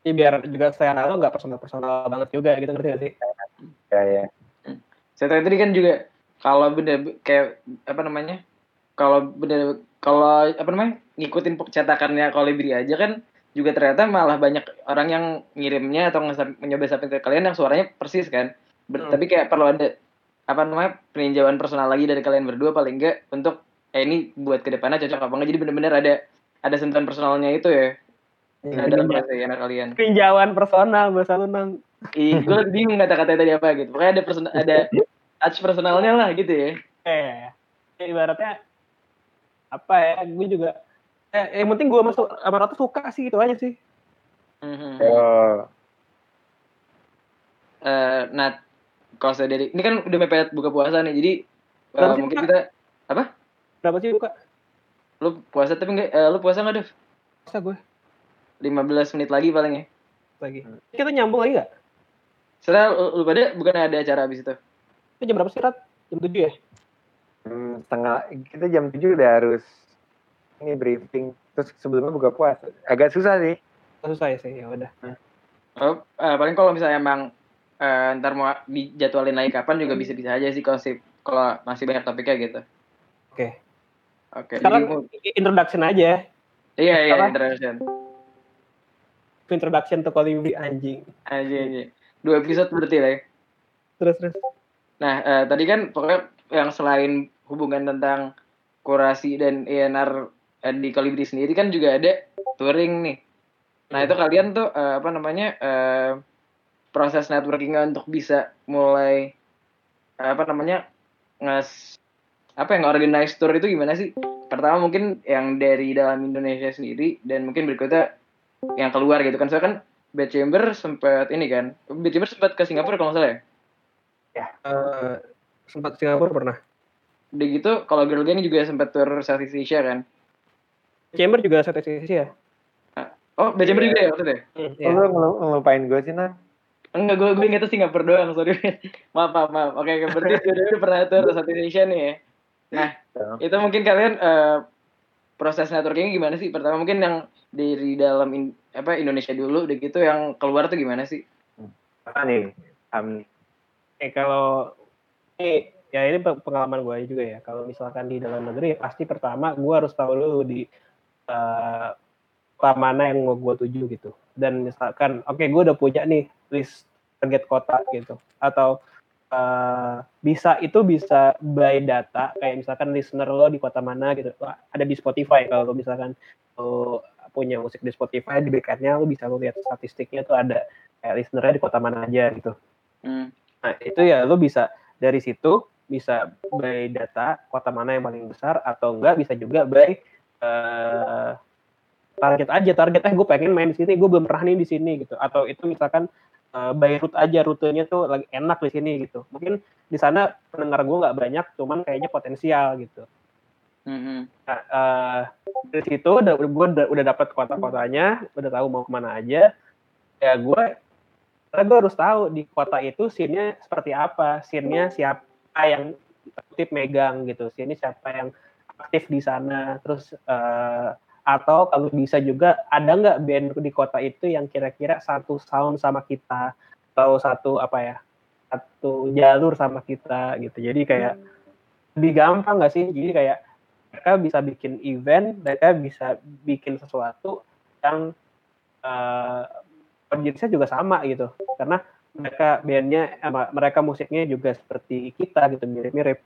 Ini biar juga saya naruh nggak personal personal banget juga gitu ngerti gak sih? Ya ya. Saya tadi kan juga kalau bener kayak apa namanya kalau bener kalau apa namanya ngikutin cetakannya kolibri aja kan juga ternyata malah banyak orang yang ngirimnya atau mencoba sampai ke kalian yang suaranya persis kan Ber hmm. tapi kayak perlu ada apa namanya peninjauan personal lagi dari kalian berdua paling enggak untuk eh ini buat ke depannya cocok apa enggak jadi bener-bener ada ada sentuhan personalnya itu ya hmm. ada ya kalian peninjauan personal bahasa lu nang Ih, gue bingung kata-kata tadi apa gitu. Pokoknya ada person ada touch personalnya lah gitu ya. Eh, ibaratnya apa ya? Gue juga eh, yang penting gue masuk sama Ratu suka sih itu aja sih. Mm-hmm. Oh. Uh, nah, kalau saya dari ini kan udah mepet buka puasa nih, jadi uh, mungkin kita apa? Berapa sih buka? Lu puasa tapi enggak, uh, lu puasa nggak Dev? Puasa gue. 15 menit lagi paling ya. Lagi. Kita nyambung lagi nggak? Setelah lu, lu pada bukan ada acara abis itu? Itu jam berapa sih, Rat? Jam 7 ya? Hmm, setengah, kita jam 7 udah harus ini briefing. Terus sebelumnya buka puasa. Agak susah sih. Susah ya sih, ya udah. Hmm. Oh, eh, paling kalau misalnya emang eh, ntar mau dijadwalin lagi kapan juga bisa-bisa aja sih kalau sih kalau masih banyak topiknya gitu. Oke. Oke. Sekarang jadi- introduction aja. iya iya sekarang- introduction. Introduction to Kolibri anjing. Aja aja. Dua episode berarti lah ya. Terus terus. Nah, eh, tadi kan pokoknya yang selain hubungan tentang kurasi dan ENR eh, di Kolibri sendiri kan juga ada touring nih. Nah, itu kalian tuh eh, apa namanya eh, proses networkingnya untuk bisa mulai eh, apa namanya nges apa yang organize tour itu gimana sih? Pertama mungkin yang dari dalam Indonesia sendiri dan mungkin berikutnya yang keluar gitu kan. Soalnya kan Bad Chamber sempat ini kan. Bad Chamber sempat ke Singapura kalau nggak salah ya. Eh, sempat Singapura pernah. Udah gitu, kalau Girl Gang juga sempat tur Southeast Asia kan? Chamber juga satu sisi ya. Oh, Bad Chamber juga ya maksudnya? Iya. Lu ngelu- ngelupain gue sih, Nan? Enggak, gue gue ingetnya Singapura doang, sorry. maaf, maaf, maaf. Oke, oke, berarti dua-duanya pernah tur Southeast Asia nih ya. Nah, itu mungkin kalian eh, proses networking gimana sih? Pertama mungkin yang dari dalam in- apa Indonesia dulu, udah gitu yang keluar tuh gimana sih? Apa nih? Am, Eh kalau ini ya ini pe- pengalaman gue juga ya. Kalau misalkan di dalam negeri pasti pertama gue harus tahu dulu di eh, kota mana yang mau gue tuju gitu. Dan misalkan oke gue udah punya nih list target kota gitu. Atau eh, bisa itu bisa by data kayak misalkan listener lo di kota mana gitu. Ada di Spotify kalau lo misalkan lo punya musik di Spotify di backendnya lo bisa lo lihat statistiknya tuh ada kayak listenernya di kota mana aja gitu. Hmm. Nah, itu ya lo bisa dari situ bisa by data kota mana yang paling besar atau enggak bisa juga by eh, target aja target eh gue pengen main di sini gue belum pernah nih di sini gitu atau itu misalkan eh, route aja rutenya tuh lagi enak di sini gitu. Mungkin di sana pendengar gue nggak banyak cuman kayaknya potensial gitu. Mhm. Nah, eh, dari situ udah gue udah, udah dapat kota-kotanya, udah tahu mau ke mana aja. Ya gue, karena gue harus tahu di kota itu scene-nya seperti apa, scene-nya siapa yang aktif megang gitu, scene siapa yang aktif di sana, terus eh, atau kalau bisa juga ada nggak band di kota itu yang kira-kira satu sound sama kita? Atau satu apa ya satu jalur sama kita gitu. Jadi kayak lebih gampang nggak sih? Jadi kayak mereka bisa bikin event, mereka bisa bikin sesuatu yang uh, audiensnya juga sama gitu, karena mereka bandnya, eh, mereka musiknya juga seperti kita gitu, mirip-mirip.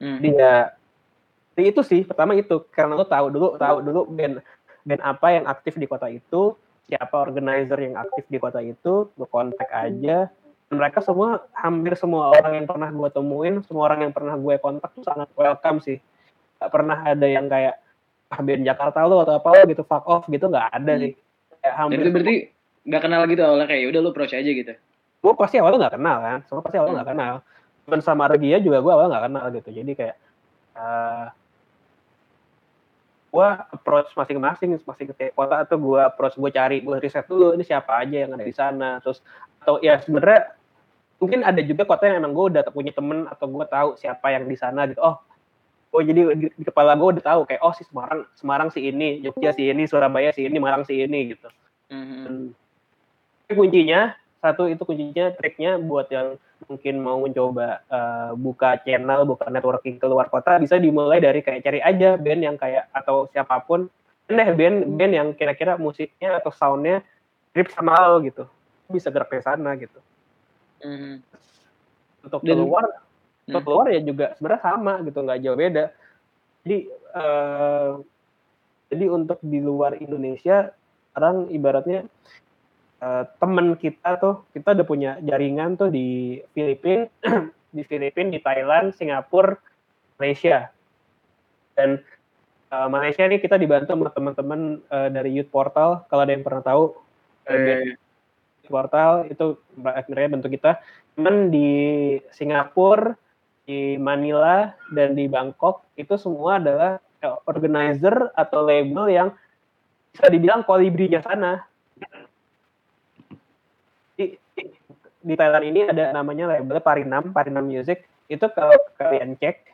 Hmm. Jadi ya, itu sih pertama itu, karena lo tahu dulu, tahu dulu band band apa yang aktif di kota itu, siapa organizer yang aktif di kota itu, lo kontak aja. Mereka semua, hampir semua orang yang pernah gue temuin, semua orang yang pernah gue kontak tuh sangat welcome sih gak pernah ada yang kayak ah band Jakarta lo atau apa lo gitu fuck off gitu nggak ada Hmm. sih Dan hampir itu berarti nggak kenal gitu awalnya kayak udah lu approach aja gitu. gue pasti awalnya nggak kenal kan semua pasti awalnya nggak kenal cuman sama Regia juga gue awalnya nggak kenal gitu jadi kayak uh, gue approach masing-masing masing ke kota atau gue approach gue cari gue riset dulu ini siapa aja yang ada di sana. Terus atau ya sebenarnya mungkin ada juga kota yang emang gue udah punya temen atau gue tahu siapa yang di sana gitu. Oh oh jadi di, di kepala gue udah tahu kayak oh si Semarang Semarang si ini Jogja si ini Surabaya si ini Malang si ini gitu. Mhm. dan tapi kuncinya satu itu kuncinya triknya buat yang mungkin mau mencoba eh, buka channel buka networking keluar kota bisa dimulai dari kayak cari aja band yang kayak atau siapa pun deh band band yang kira-kira musiknya atau soundnya mirip sama lo gitu bisa gerak ke sana gitu Mhm. untuk Dan- keluar untuk Hmm. keluar ya juga sebenarnya sama gitu nggak jauh beda jadi eh, jadi untuk di luar Indonesia sekarang ibaratnya eh, temen kita tuh kita udah punya jaringan tuh di Filipina di Filipina di Thailand Singapura Malaysia. Dan eh, Malaysia ini kita dibantu sama teman-teman eh, dari Youth Portal. Kalau ada yang pernah tahu Eh, portal itu akhirnya bentuk kita. Cuman di Singapura di Manila dan di Bangkok itu semua adalah organizer atau label yang bisa dibilang kolibrinya sana di, Thailand ini ada namanya labelnya Parinam Parinam Music. Itu kalau kalian cek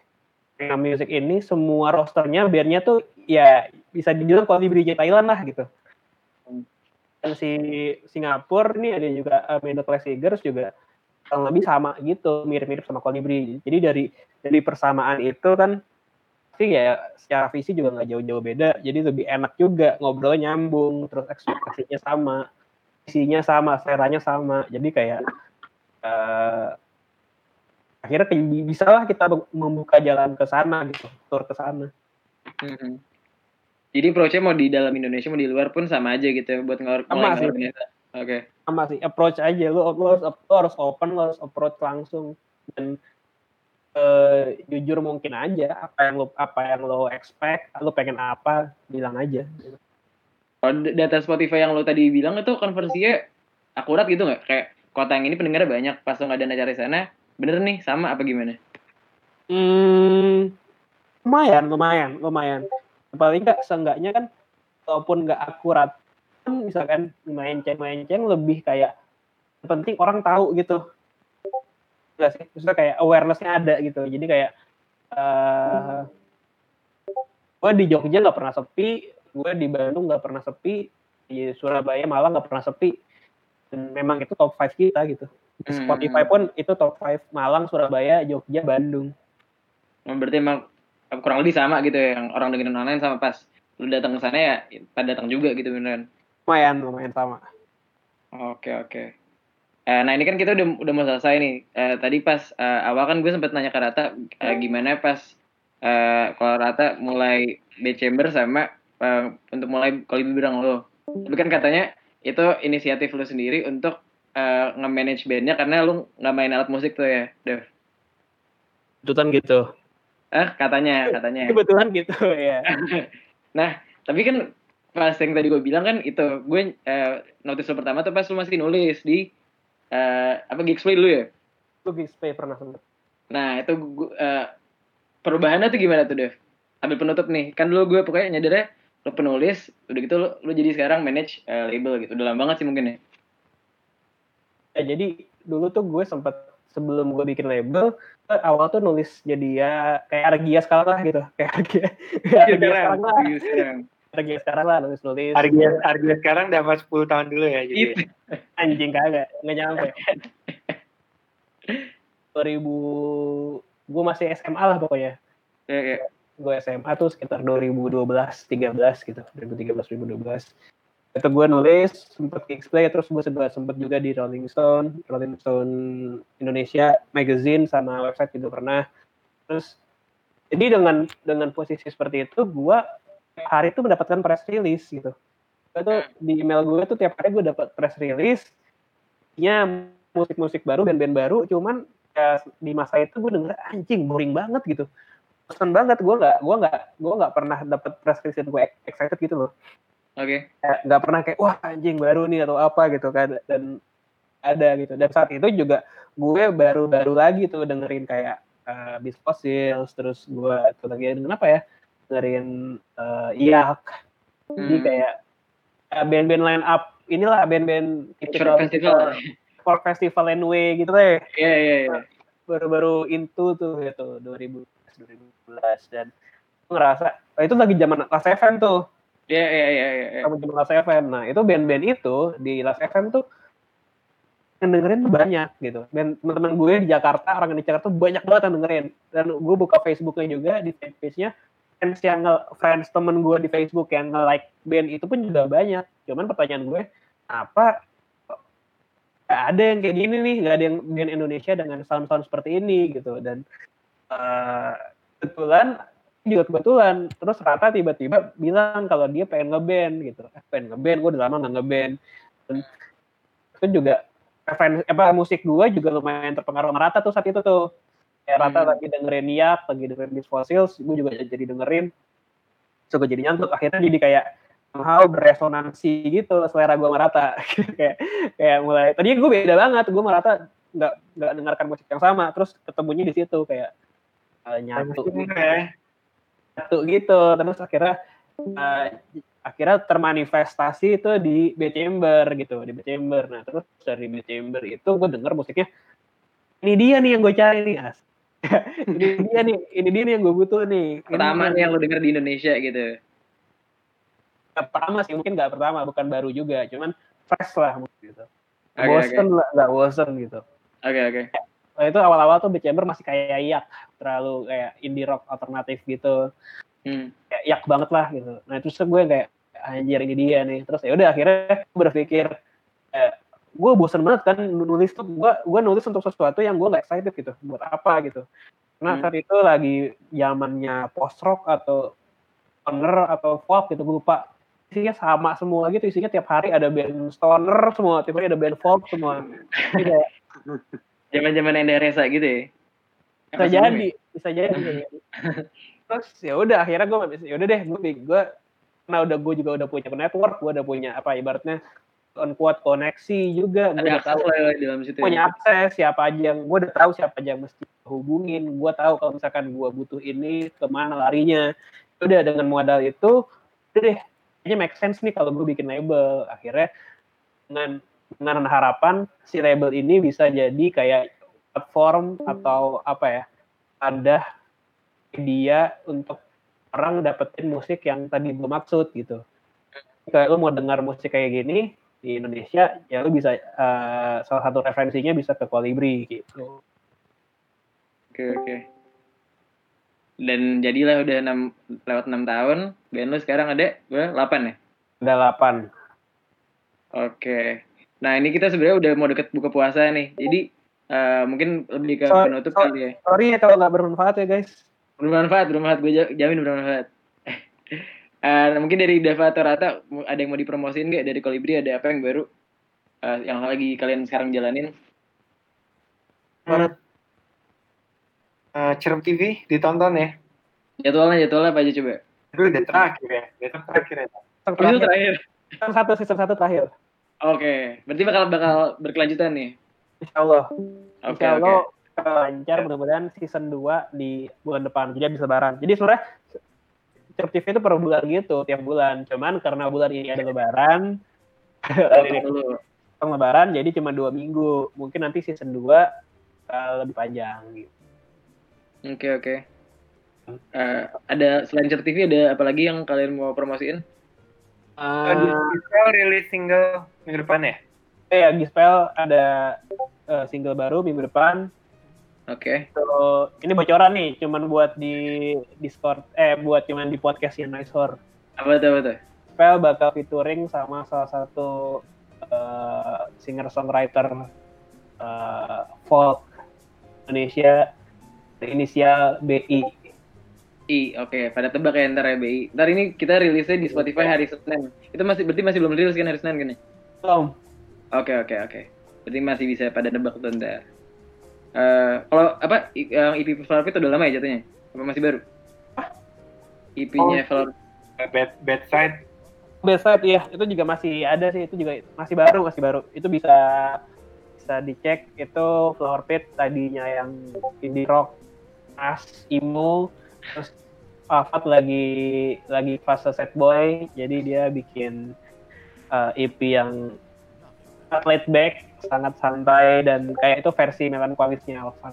Parinam Music ini semua rosternya bandnya tuh ya bisa dibilang kolibrinya Thailand lah gitu. Dan si Singapura nih ada juga uh, Middle Class Tigers juga kurang lebih sama gitu mirip-mirip sama Kolibri jadi dari dari persamaan itu kan sih ya secara visi juga nggak jauh-jauh beda. Jadi lebih enak juga ngobrolnya nyambung terus ekspektasinya sama isinya sama seleranya sama. Jadi kayak uh, akhirnya bisa lah kita membuka jalan ke sana gitu tur ke sana. Hmm. jadi approach mau di dalam Indonesia mau di luar pun sama aja gitu ya, buat ngor sama sih. oke. Okay. sama sih approach aja. Lu, lu, harus, lu harus open lu harus approach langsung. Dan uh, jujur mungkin aja apa yang lo apa yang lo expect lo pengen apa bilang aja kalau data Spotify yang lo tadi bilang itu konversinya akurat gitu nggak kayak kota yang ini pendengarnya banyak pas lo nggak ada acara di sana Bener nih, sama apa gimana? Hmm, lumayan, lumayan, lumayan. Paling nggak, seenggaknya kan, walaupun nggak akurat, kan misalkan melenceng-melenceng lebih kayak, penting orang tahu gitu. Enggak sih, maksudnya kayak awareness-nya ada gitu. Jadi kayak, uh, gue di Jogja nggak pernah sepi, gue di Bandung nggak pernah sepi, di Surabaya malah nggak pernah sepi. Dan memang itu top 5 kita gitu. Hmm. Spotify pun itu top 5 Malang, Surabaya, Jogja, Bandung. Oh, berarti emang kurang lebih sama gitu ya yang orang dengerin online sama pas lu datang ke sana ya pada datang juga gitu beneran. Lumayan, lumayan sama. Oke, oke. Eh, nah ini kan kita udah udah mau selesai nih. Eh, tadi pas eh, awal kan gue sempat nanya ke Rata eh, gimana pas eh, kalau Rata mulai B Chamber sama eh, untuk mulai kalau bilang lo. Tapi kan katanya itu inisiatif lo sendiri untuk uh, nge-manage bandnya karena lu nggak main alat musik tuh ya, Dev? Kebetulan gitu. Eh, katanya, katanya. Kebetulan gitu, ya. nah, tapi kan pas yang tadi gue bilang kan itu, gue uh, notice lo pertama tuh pas lu masih nulis di uh, apa Geeksplay dulu ya? Lu Geeksplay pernah sempet. Nah, itu uh, perubahannya tuh gimana tuh, Dev? Ambil penutup nih. Kan dulu gue pokoknya nyadarnya lo penulis, udah gitu lo, lo jadi sekarang manage uh, label gitu. Udah lama banget sih mungkin ya. Ya jadi dulu tuh gue sempet sebelum gue bikin label awal tuh nulis jadi ya kayak Argia sekarang lah gitu. Kayak Argia kayak Argia sekarang. lah. Argia sekarang lah nulis nulis Argia Argia sekarang dapat 10 tahun dulu ya jadi gitu. anjing kagak. Nggak nyampe. 2000 gue masih SMA lah pokoknya. Ya, ya. Gue SMA tuh sekitar 2012 13 gitu. 2013 2012 itu gue nulis sempet Kicksplay terus gue sempat sempet juga di Rolling Stone. Rolling Stone Indonesia magazine sama website juga pernah. Terus jadi dengan dengan posisi seperti itu gue hari itu mendapatkan press release gitu. Gue di email gue tuh tiap hari gue dapat press release nya musik-musik baru band-band baru cuman ya, di masa itu gue denger anjing boring banget gitu pesan banget gue nggak gue nggak gue nggak pernah dapat press release gue excited gitu loh Oke. Okay. Nggak pernah kayak wah anjing baru nih atau apa gitu kan dan ada gitu. Dan saat itu juga gue baru-baru lagi tuh dengerin kayak uh, Beast Fossils terus gue tuh lagi dengerin apa ya? Dengerin uh, Iyak. Hmm. Jadi kayak uh, band-band line up inilah band-band tipikal festival for festival anyway gitu deh. Iya iya iya. Baru-baru into tuh gitu 2000 2011 dan gue ngerasa oh, itu lagi zaman Last FM tuh Iya iya iya iya. Sama di Las FM. Nah, itu band-band itu di Las FM tuh yang dengerin tuh banyak gitu. Dan teman-teman gue di Jakarta, orang di Jakarta tuh banyak banget yang dengerin. Dan gue buka Facebooknya juga di page-nya fans yang friends temen gue di Facebook yang nge-like band itu pun juga banyak. Cuman pertanyaan gue, apa gak ada yang kayak gini nih, gak ada yang band Indonesia dengan sound-sound seperti ini gitu. Dan uh, kebetulan juga kebetulan. Terus Rata tiba-tiba bilang kalau dia pengen ngeband gitu. Eh, pengen ngeband gue udah lama nggak ngeband dan itu juga referensi apa musik gue juga lumayan terpengaruh sama Rata tuh saat itu tuh. Kayak Rata hmm. lagi dengerin Yak lagi dengerin Fossils gue juga jadi dengerin. So gue jadi nyantut akhirnya jadi kayak hal beresonansi gitu selera gue merata kayak kayak mulai tadi gue beda banget gue merata nggak nggak dengarkan musik yang sama. Terus ketemunya di situ kayak uh, nyatu satu gitu. terus akhirnya uh, akhirnya termanifestasi itu di B Chamber gitu di B Chamber. Nah terus dari B Chamber itu gue denger musiknya ini dia nih yang gue cari nih as. Ini dia nih ini dia nih yang gue butuh nih. Pertama nih yang lo denger di Indonesia gitu. Gak pertama sih mungkin gak pertama bukan baru juga cuman fresh lah gitu. Oke, bosen lah, nggak bosen gitu. Oke oke. Nah, itu awal-awal tuh Beat Chamber masih kayak yak, terlalu kayak indie rock alternatif gitu. Hmm. Kayak yak banget lah gitu. Nah terus gue kayak anjir ini dia nih. Terus ya udah akhirnya gue berpikir eh, gue bosen banget kan nulis tuh gue gue nulis untuk sesuatu yang gue gak excited gitu buat apa gitu karena Hmm. saat itu lagi zamannya post rock atau stoner atau folk gitu gue lupa isinya sama semua gitu isinya tiap hari ada band stoner semua tiap hari ada band folk semua Jadi kayak, Zaman-zaman Enda Resa gitu ya. bisa jadi bisa jadi bisa jadi. terus ya udah akhirnya gue ya udah deh gue gue karena udah gue juga udah punya network gue udah punya apa ibaratnya on kuat koneksi juga gue udah tahu lah ya di dalam situ. punya ya. akses siapa aja yang gue udah tahu siapa aja yang mesti hubungin gue tahu kalau misalkan gue butuh ini ke mana larinya udah dengan modal itu udah deh kayaknya make sense nih kalau gue bikin label akhirnya dengan dengan harapan si label ini bisa jadi kayak platform atau apa ya ada media untuk orang dapetin musik yang tadi gue maksud gitu kalau lu mau dengar musik kayak gini di Indonesia ya lu bisa eh, salah satu referensinya bisa ke Kolibri gitu. Oke oke. Dan jadilah udah 6, lewat 6 tahun, band lu sekarang ada berapa? 8 ya? Ada 8. Oke. Nah, ini kita sebenarnya udah mau deket buka puasa nih. Jadi eh, mungkin lebih ke So- penutup so- kali ya. Sorry ya kalau nggak bermanfaat ya guys. Bermanfaat, bermanfaat. Gue jamin bermanfaat. Eh, mungkin dari Dava atau Rata ada yang mau dipromosiin nggak dari Kolibri ada apa yang baru eh, yang lagi kalian sekarang jalanin? Menurut eh, Cerem TV ditonton ya. Jadwalnya jadwalnya apa aja coba? Itu udah terakhir ya. Terakhir ya. Itu terakhir, terakhir. season satu season satu terakhir. Oke, berarti bakal bakal berkelanjutan nih. Insya Allah. Oke Insya. Allah eh, lancar mudah-mudahan season 2 di bulan depan. Jadi habis lebaran. Jadi sebenarnya Cerp TV itu per bulan gitu, tiap bulan. Cuman karena bulan ini ada lebaran. Potong lebaran jadi cuma dua minggu. Mungkin nanti season 2 lebih panjang gitu. Oke oke. Eh, ada selain TV ada apa lagi yang kalian mau promosiin? Di Eh, Gisel rilis single minggu depan ya? eh ya Gispel ada eh, single baru minggu depan. Oke. So, ini bocoran nih, cuman buat di Discord, eh buat cuman di podcastnya Nice Horror. Apa tuh apa tuh? Spell bakal featuring sama salah satu eh, singer-songwriter eh, folk Indonesia inisial BI. I, oke. Pada tebak ya ntar ya BI. Ntar ini kita rilisnya di Spotify hari Senin. Itu masih berarti masih belum rilis kan hari Senin kan ya? Belum. Oke oke oke. Berarti masih bisa pada nebak tuh ntar. Eh, kalau apa yang EP Flower Pit udah lama ya jatuhnya? Apa masih baru? EP-nya Flower Bad, bad side. Beside ya, itu juga masih ada sih, itu juga masih baru, masih baru. Itu bisa bisa dicek itu Flower Pit tadinya yang indie rock, as emo, terus Fafat lagi lagi fase set boy, jadi dia bikin uh, EP yang sangat laid back, sangat santai dan kayak itu versi melankolisnya Alpha.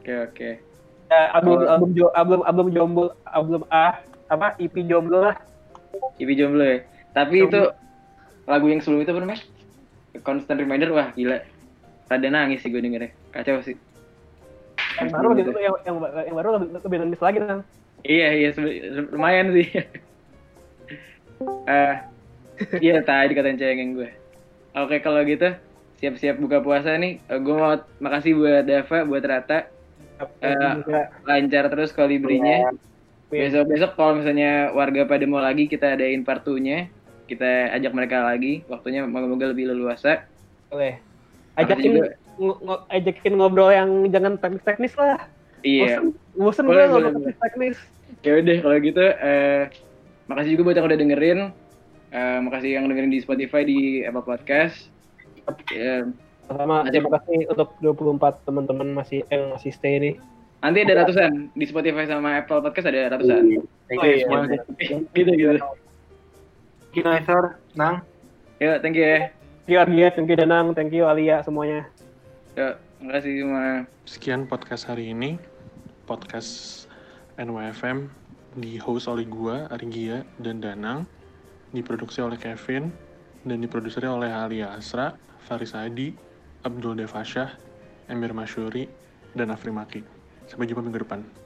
Oke oke. Ya, album album jo, album album jomblo album ah apa EP jomblo lah EP jomblo ya. Tapi itu lagu yang sebelum itu apa namanya? Constant Reminder wah gila. Rada nangis sih gue dengernya. Kacau sih. Yang baru lebih yang, yang, yang baru lebih, lebih nangis lagi kan Iya iya lumayan sih. Eh iya tadi katain cengeng gue. Oke kalau gitu siap-siap buka puasa nih. Eh, gue mau makasih buat Dava, buat Rata. Eh, Lancar terus kolibrinya. Besok-besok kalau misalnya warga pada mau lagi kita adain part 2-nya. Kita ajak mereka lagi. Waktunya moga-moga lebih leluasa. boleh ngo- ngo- ajakin ngobrol yang jangan teknis-teknis lah Iya. bosen bosen gue ngobrol teknis-teknis Ya udah kalau gitu eh makasih juga buat yang udah dengerin. Eh, makasih yang dengerin di Spotify di Apple Podcast. Eh, sama terima kasih untuk 24 teman-teman masih yang masih stay nih nanti ada ratusan di Spotify sama Apple Podcast ada ratusan. Thank Oh, you iya. semua. gitu gitu. Thank you Noisor, Nang. Yuk, thank you ya. thank you Argia thank you Danang thank you Alia semuanya Yuk, makasih semua. Sekian podcast hari ini. Podcast NYFM di host oleh gua, Argia, dan Danang. Diproduksi oleh Kevin. dan diprodusernya oleh Alia Asra, Faris Adi, Abdul Devasyah, Emir Masyuri, dan Afri Maki. Sampai jumpa minggu depan.